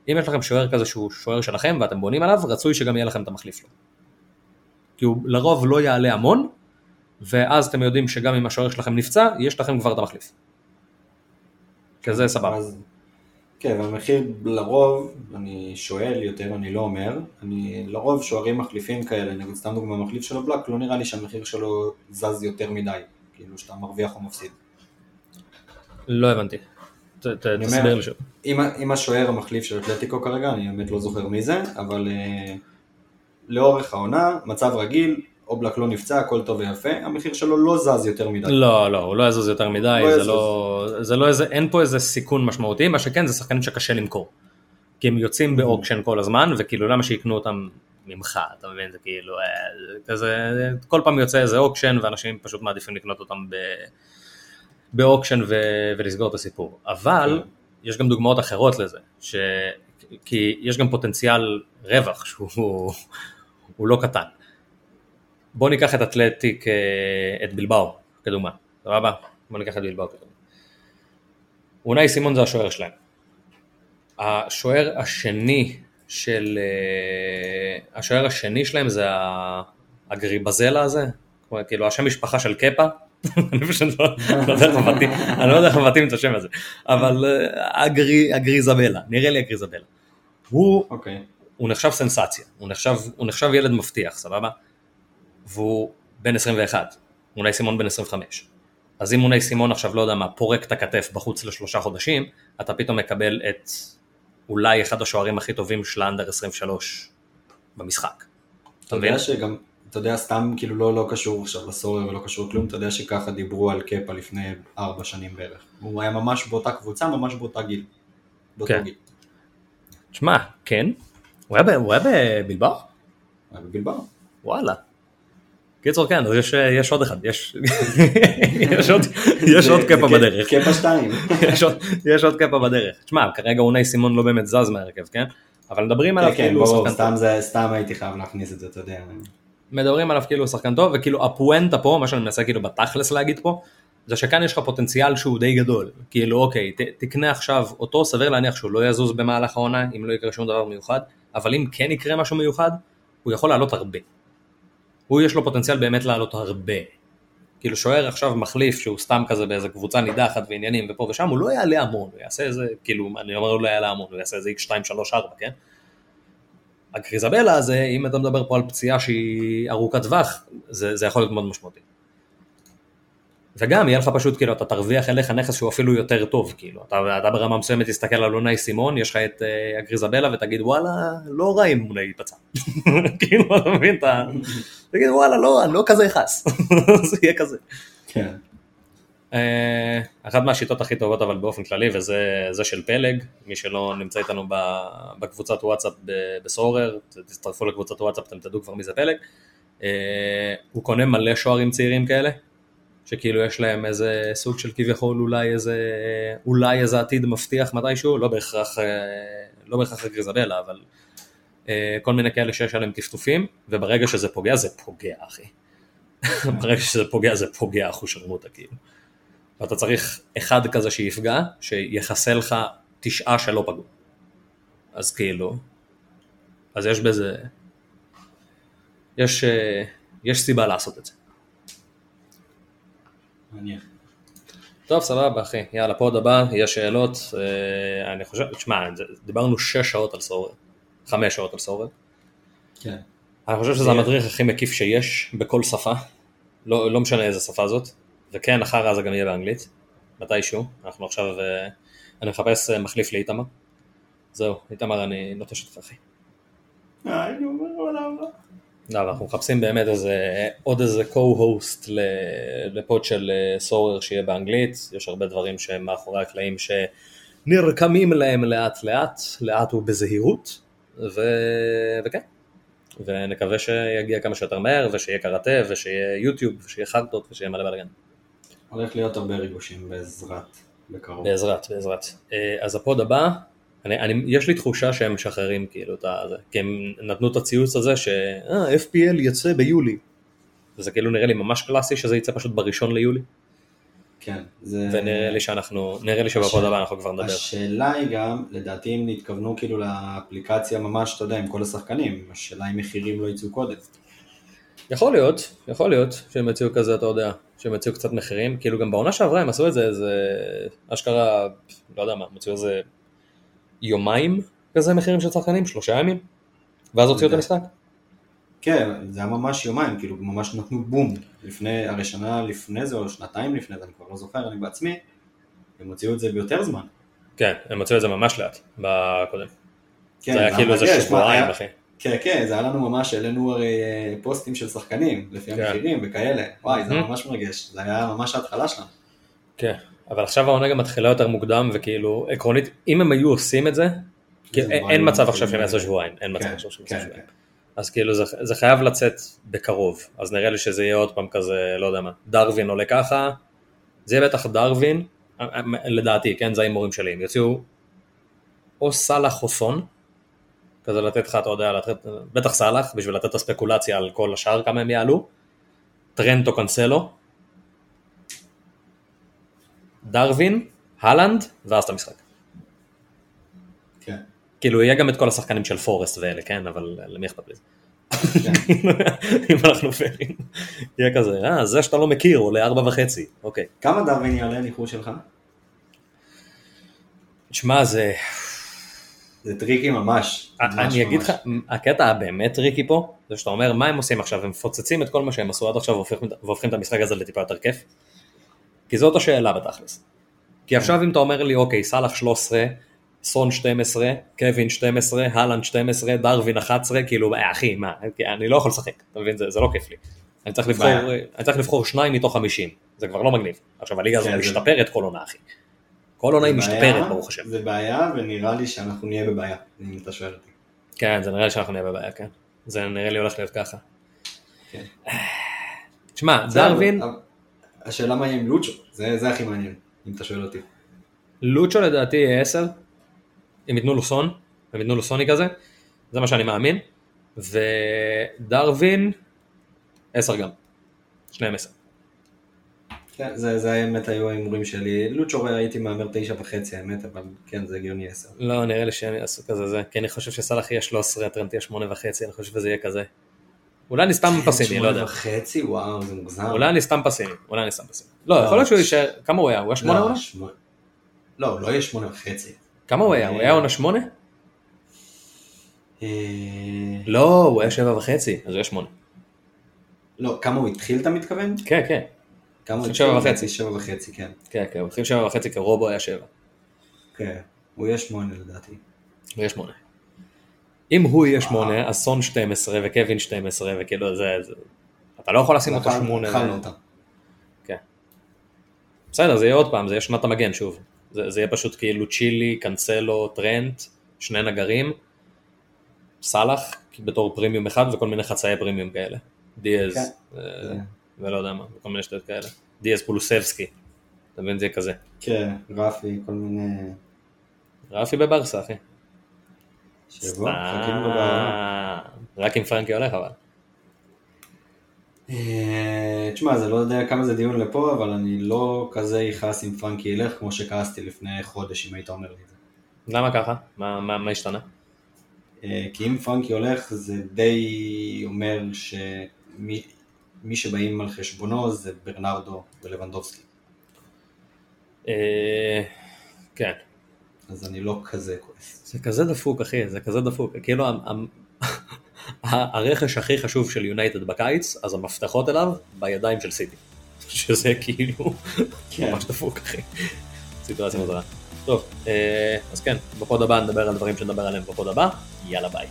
Speaker 2: אם יש לכם שוער כזה שהוא שוער שלכם ואתם בונים עליו, רצוי שגם יהיה לכם את המחליף לו. כי הוא לרוב לא יעלה המון, ואז אתם יודעים שגם אם השוער שלכם נפצע, יש לכם כבר את המחליף. כזה סבבה.
Speaker 3: אז, כן, והמחיר לרוב, אני שואל יותר, אני לא אומר, אני לרוב שוערים מחליפים כאלה, נגיד סתם דוגמא מחליף של הבלק, לא נראה לי שהמחיר שלו זז יותר מדי, כאילו שאתה מרוויח או מפסיד.
Speaker 2: לא הבנתי. ת- ת-
Speaker 3: אני
Speaker 2: תסביר לי שוב.
Speaker 3: אם, השוער המחליף של אתלטיקו כרגע, אני באמת לא זוכר מי זה, אבל אה, לאורך העונה, מצב רגיל, אובלק לא נפצע, הכל טוב ויפה, המחיר שלו לא זז יותר מדי.
Speaker 2: לא, לא, הוא לא יזוז יותר מדי,
Speaker 3: לא
Speaker 2: זה
Speaker 3: יזוז.
Speaker 2: לא, זה לא איזה, אין פה איזה סיכון משמעותי, מה שכן זה שחקנים שקשה למכור. כי הם יוצאים
Speaker 3: Mm-hmm.
Speaker 2: ב auction כל הזמן, וכאילו למה שיקנו אותם ממך, אתה מבין, זה כאילו, אה, זה כזה, כל פעם יוצא איזה auction, ואנשים פשוט מעדיפים לקנות אותם ב, ב auction ו, ולסגור את הסיפור. אבל,
Speaker 3: כן.
Speaker 2: יש גם דוגמאות אחרות לזה, ש... כי יש גם פוטנציאל רווח שהוא הוא לא קטן. בוא ניקח את אתלטיק, אה, את בילבאו, כדוגמה, סבבה? בוא ניקח את בילבאו כדוגמה. אונאי סימון זה השוער שלהם. השוער השני של... אה, השוער השני שלהם זה הגריבזלה הזה, כאילו השם משפחה של קפה, אני פשוט לא לא יודע איך מבטאים- אני לא יודע איך מבטאים את השם הזה, אבל אה, הגרי- הגריזבלה, נראה לי הגריזבלה. הוא
Speaker 3: אוקיי.
Speaker 2: הוא נחשב סנסציה, הוא נחשב, ילד מבטיח, סבבה? והוא בן 21, אונאי סימון בן 25. אז אם אונאי סימון עכשיו, לא יודע מה, פורק את הכתף בחוץ לשלושה חודשים, אתה פתאום מקבל את אולי אחד השוערים הכי טובים של האנדר 23 במשחק.
Speaker 3: אתה? יודע שגם, אתה יודע, סתם כאילו לא, לא קשור עכשיו לסורר ולא קשור כלום, אתה יודע שככה דיברו על קפה לפני ארבע שנים בערך. הוא היה ממש באותה קבוצה, ממש באותה גיל. באותו
Speaker 2: כן.
Speaker 3: גיל.
Speaker 2: תשמע, כן, הוא היה, ב- הוא היה בבלבר?
Speaker 3: היה בבלבר.
Speaker 2: וואלה. קיצור כן, יש, יש עוד אחד, יש, יש עוד, יש עוד קפה בדרך.
Speaker 3: קפה שתיים.
Speaker 2: יש עוד- יש עוד קפה בדרך. תשמע, כרגע אונאי סימון לא באמת זז מהרכב, כן? אבל מדברים עליו
Speaker 3: כן, כן,
Speaker 2: כאילו הוא
Speaker 3: ברור, סתם. זה, סתם הייתי חייב להכניס את זה, אתה יודע.
Speaker 2: מדברים עליו כאילו שחקן טוב, וכאילו הפואנטה פה, מה שאני מנסה כאילו בתכלס להגיד פה, זה שכאן יש לך פוטנציאל שהוא די גדול. כאילו אוקיי, ת, תקנה עכשיו אותו, סביר להניח שהוא לא יזוז במהלך העונה, אם לא יקרה שום דבר מיוחד, אבל אם כן יקרה משהו מיוחד, הוא יכול לעלות הרבה. הוא יש לו פוטנציאל באמת לעלות הרבה. כאילו שוער עכשיו מחליף שהוא סתם כזה באיזה קבוצה נידחת ועניינים ופה ושם, הוא לא יעלה המון, הוא יעשה איזה, כאילו, אני אומר הוא לא יעלה המון, הוא יעשה איזה x2, 3, 4, כן? הקריזבלה הזה, אם אתה מדבר פה על פציעה שהיא ארוכת טווח, זה, זה יכול להיות מאוד משמעותי. וגם יהיה לך פשוט, כאילו, אתה תרוויח אליך נכס שהוא אפילו יותר טוב, כאילו, אתה, אתה ברמה מסוימת תסתכל על אונאי סימון, יש לך את uh, הגריזבלה ותגיד וואלה, לא רע אם אונאי ייפצע. כאילו, אתה מבין, אתה תגיד וואלה, לא, אני לא כזה חס, זה יהיה כזה.
Speaker 3: כן.
Speaker 2: אה, אחת מהשיטות הכי טובות אבל באופן כללי וזה זה של פלג, מי שלא נמצא איתנו בקבוצת וואטסאפ בסורר, תצטרפו לקבוצת וואטסאפ אתם תדעו כבר מי זה פלג, אה, הוא קונה מלא שוערים צעירים כאלה, שכאילו יש להם איזה סוג של כביכול אולי איזה, אולי איזה עתיד מבטיח מתישהו, לא בהכרח, אה, לא בהכרח הגריזבלה, אבל כל מיני כאלה שיש עליהם טפטופים, וברגע שזה פוגע זה פוגע אחי. ברגע שזה פוגע זה פוגע אחושרמוטה כאילו. ואתה צריך אחד כזה שיפגע, שיחסה לך תשעה שלא פגעו. אז כאילו, אז יש בזה, יש, אה, יש סיבה לעשות את זה.
Speaker 3: מעניין.
Speaker 2: טוב, סבבה, אחי. יאללה, פוד הבא, יש שאלות. אה, אני חושב, תשמע, דיברנו שש שעות על סורד. חמש שעות על סורד.
Speaker 3: כן.
Speaker 2: אני חושב שזה המדריך הכי מקיף שיש בכל שפה. לא, לא משנה איזה שפה זאת. וכן, אחר זה גם יהיה באנגלית. מתישהו. אנחנו עכשיו, אה, אני מחפש אה, מחליף לאיתמר. זהו, איתמר, אני נוטש אותך, אחי.
Speaker 3: אה, אני אומר עולם לא.
Speaker 2: אבל אנחנו מחפשים באמת איזה, עוד איזה co-host ל pod של אה, Sorare שיהיה באנגלית, יש הרבה דברים שהם מאחורי הקלעים שנרקמים להם לאט לאט, לאט ובזהירות, ו... וכן, ונקווה שיגיע כמה שיותר מהר, ושיהיה קראטה, ושיהיה יוטיוב, ושיהיה חרטות, ושיהיה מלא בלאגן.
Speaker 3: הולך להיות הרבה ריגושים בעזרת, בקרוב.
Speaker 2: בעזרת, בעזרת. אה, אז ה pod הבא, אני, אני, יש לי תחושה שהם משחררים כאילו את זה, כי הם נתנו את הציוץ הזה ש... אה, יצא ביולי. וזה כאילו נראה לי ממש קלאסי שזה יצא פשוט בראשון ליולי,
Speaker 3: כן. זה...
Speaker 2: ונראה לי שאנחנו, נראה לי שבפוד הבא אנחנו כבר נדבר.
Speaker 3: השאלה היא גם, לדעתי אם התכוונו כאילו לאפליקציה ממש, אתה יודע, עם כל השחקנים, השאלה אם מחירים לא יצאו קודם.
Speaker 2: יכול להיות, יכול להיות שהם יציעו כזה, אתה יודע, שהם יציעו קצת מחירים, כאילו גם בעונה שעברה הם עשו את זה, זה אשכרה, לא יודע מה, הם הוציאו איזה יומיים כזה מחירים של שחקנים, שלושה ימים, ואז הוציאו את המשחק.
Speaker 3: כן, זה היה ממש יומיים, כאילו ממש נתנו בום. לפני, הרי שנה לפני זה, או שנתיים לפני זה, אני כבר לא זוכר, אני בעצמי, הם הוציאו את זה ביותר זמן.
Speaker 2: כן, הם הוציאו את זה ממש לאט, בקודם.
Speaker 3: כן,
Speaker 2: זה היה כאילו איזה שבועיים, אחי.
Speaker 3: כן, כן, זה היה לנו ממש, העלינו הרי אה, פוסטים של שחקנים, לפי
Speaker 2: כן.
Speaker 3: המחירים וכאלה. וואי, זה
Speaker 2: Mhm.
Speaker 3: ממש מרגש, זה היה ממש ההתחלה שלנו.
Speaker 2: כן, אבל עכשיו העונה גם מתחילה יותר מוקדם, וכאילו, עקרונית, אם הם היו עושים את זה, אין- מצב
Speaker 3: זה-
Speaker 2: עכשיו שהם יעשו שבועיים, אין מצב
Speaker 3: כן,
Speaker 2: עכשיו שהם יעשו
Speaker 3: כן,
Speaker 2: שבועיים.
Speaker 3: כן.
Speaker 2: אז כאילו זה, זה חייב לצאת בקרוב, אז נראה לי שזה יהיה עוד פעם כזה, לא יודע מה, דרווין עולה ככה, זה יהיה בטח דרווין, לדעתי, כן, זה ההימורים שלי, הם יוציאו או סאלח או סון, כזה לתת לך, אתה יודע, לתת, בטח סאלח, בשביל לתת את הספקולציה על כל השאר כמה הם יעלו, טרנט או קנסלו, דרווין, הלנד, ואז את המשחק.
Speaker 3: כן.
Speaker 2: כאילו יהיה גם את כל השחקנים של פורסט ואלה, כן, אבל למי אכפת מזה?
Speaker 3: כן.
Speaker 2: אם אנחנו פיירים, יהיה כזה, אה, זה שאתה לא מכיר עולה ארבע וחצי, אוקיי.
Speaker 3: כמה דרווין יעלה ניחוש שלך?
Speaker 2: תשמע, זה,
Speaker 3: זה tricky ממש. ממש,
Speaker 2: אני אגיד. לך, הקטע הבאמת tricky פה, זה שאתה אומר, מה הם עושים עכשיו, הם מפוצצים את כל מה שהם עשו עד עכשיו והופכים- והופכים את המשחק הזה לטיפה יותר כיף? כי זאת השאלה בתכלס. כי עכשיו אם אתה אומר לי, אוקיי, סאלח 13, סון 12, קווין 12, הלנד 12, דרווין 11, כאילו, אה, אחי, מה, אני לא יכול לשחק, אתה מבין, זה, זה לא כיף לי. אני צריך לבחור. אני צריך לבחור שניים מתוך 50, זה כבר לא מגניב. עכשיו הליגה הזו
Speaker 3: כן,
Speaker 2: משתפרת כל עונה, אחי. כל עונה היא משתפרת, ברוך השם.
Speaker 3: זה בעיה, ונראה לי שאנחנו נהיה בבעיה, אם אתה שואל אותי.
Speaker 2: כן, זה נראה לי שאנחנו נהיה בבעיה, כן. זה נראה לי הולך להיות ככה.
Speaker 3: כן.
Speaker 2: תשמע, דרווין,
Speaker 3: השאלה מה יהיה עם לוצ'ו, זה זה הכי מעניין, אם אתה שואל אותי.
Speaker 2: לוצ'ו לדעתי יהיה 10, אם ייתנו לו סון, הם ייתנו לו סוני כזה, זה מה שאני מאמין, ודרווין, 10 גם, שניהם 10.
Speaker 3: כן, זה זה האמת היו ההימורים שלי. לוצ'ו הייתי מהמר תשע וחצי האמת, אבל כן, זה הגיוני עשר.
Speaker 2: לא, נראה לי שהם יעשו כזה זה, כי אני חושב שסאלח יהיה 13, טרנט יהיה 8 וחצי, אני חושב שזה יהיה כזה. אולי אני סתם פסימי, לא יודע.
Speaker 3: שמונה וחצי, וואו, זה מוגזם.
Speaker 2: אולי אני סתם פסימי, אולי אני סתם פסימי. לא,
Speaker 3: לא,
Speaker 2: יכול להיות שהוא יישאר, כמה הוא היה? הוא היה 8
Speaker 3: לא,
Speaker 2: עונה?
Speaker 3: שמונה. לא, הוא לא יהיה שמונה וחצי.
Speaker 2: כמה הוא היה? הוא היה עונה 8?
Speaker 3: אה,
Speaker 2: לא, הוא היה 7 וחצי, אז הוא היה 8.
Speaker 3: לא, כמה הוא התחיל אתה מתכוון?
Speaker 2: כן, כן.
Speaker 3: כמה
Speaker 2: שבע? וחצי.
Speaker 3: שבע וחצי, כן.
Speaker 2: כן, כן, הוא התחיל שבע וחצי כי רובו היה שבע.
Speaker 3: כן, הוא יהיה שמונה לדעתי.
Speaker 2: הוא יהיה שמונה. אם הוא יהיה שמונה, אז סון 12 וקווין 12 וכאילו זה, זה... אתה לא יכול לשים אותו
Speaker 3: אכל-
Speaker 2: שמונה.
Speaker 3: אכלנו אותה.
Speaker 2: כן. בסדר, זה יהיה עוד פעם, זה יהיה שנת המגן שוב. זה, זה יהיה פשוט כאילו צ'ילי, קנסלו, טרנט, שני נגרים, סאלח בתור פרימיום אחד וכל מיני חצאי פרימיום כאלה. דיאז,
Speaker 3: כן.
Speaker 2: ולא יודע מה, וכל מיני שטויות כאלה. דיאז פולוסבסקי, אתה מבין? זה כזה.
Speaker 3: כן, רפי, כל מיני...
Speaker 2: רפי בברסה, אחי.
Speaker 3: שיבוא, מחכים לו בעולם.
Speaker 2: רק אם פרנקי הולך אבל.
Speaker 3: אה, תשמע, זה לא יודע כמה זה דיון לפה, אבל אני לא כזה יכעס אם פרנקי ילך, כמו שכעסתי לפני חודש, אם היית אומר לי את זה.
Speaker 2: למה ככה? מה- מה מה השתנה?
Speaker 3: אה, כי אם פרנקי הולך, זה די אומר שמי מי שבאים על חשבונו זה ברנרדו ולבנדובסקי.
Speaker 2: אה, כן.
Speaker 3: אז אני לא כזה כועס.
Speaker 2: זה כזה דפוק אחי, זה כזה דפוק. כאילו הרכש הכי חשוב של יונייטד בקיץ, אז המפתחות אליו בידיים של סיטי. שזה כאילו
Speaker 3: כן.
Speaker 2: ממש דפוק אחי. סיטואציה מוזרה. טוב, אה, אז כן, בפוד הבא נדבר על דברים שנדבר עליהם בפוד הבא, יאללה ביי.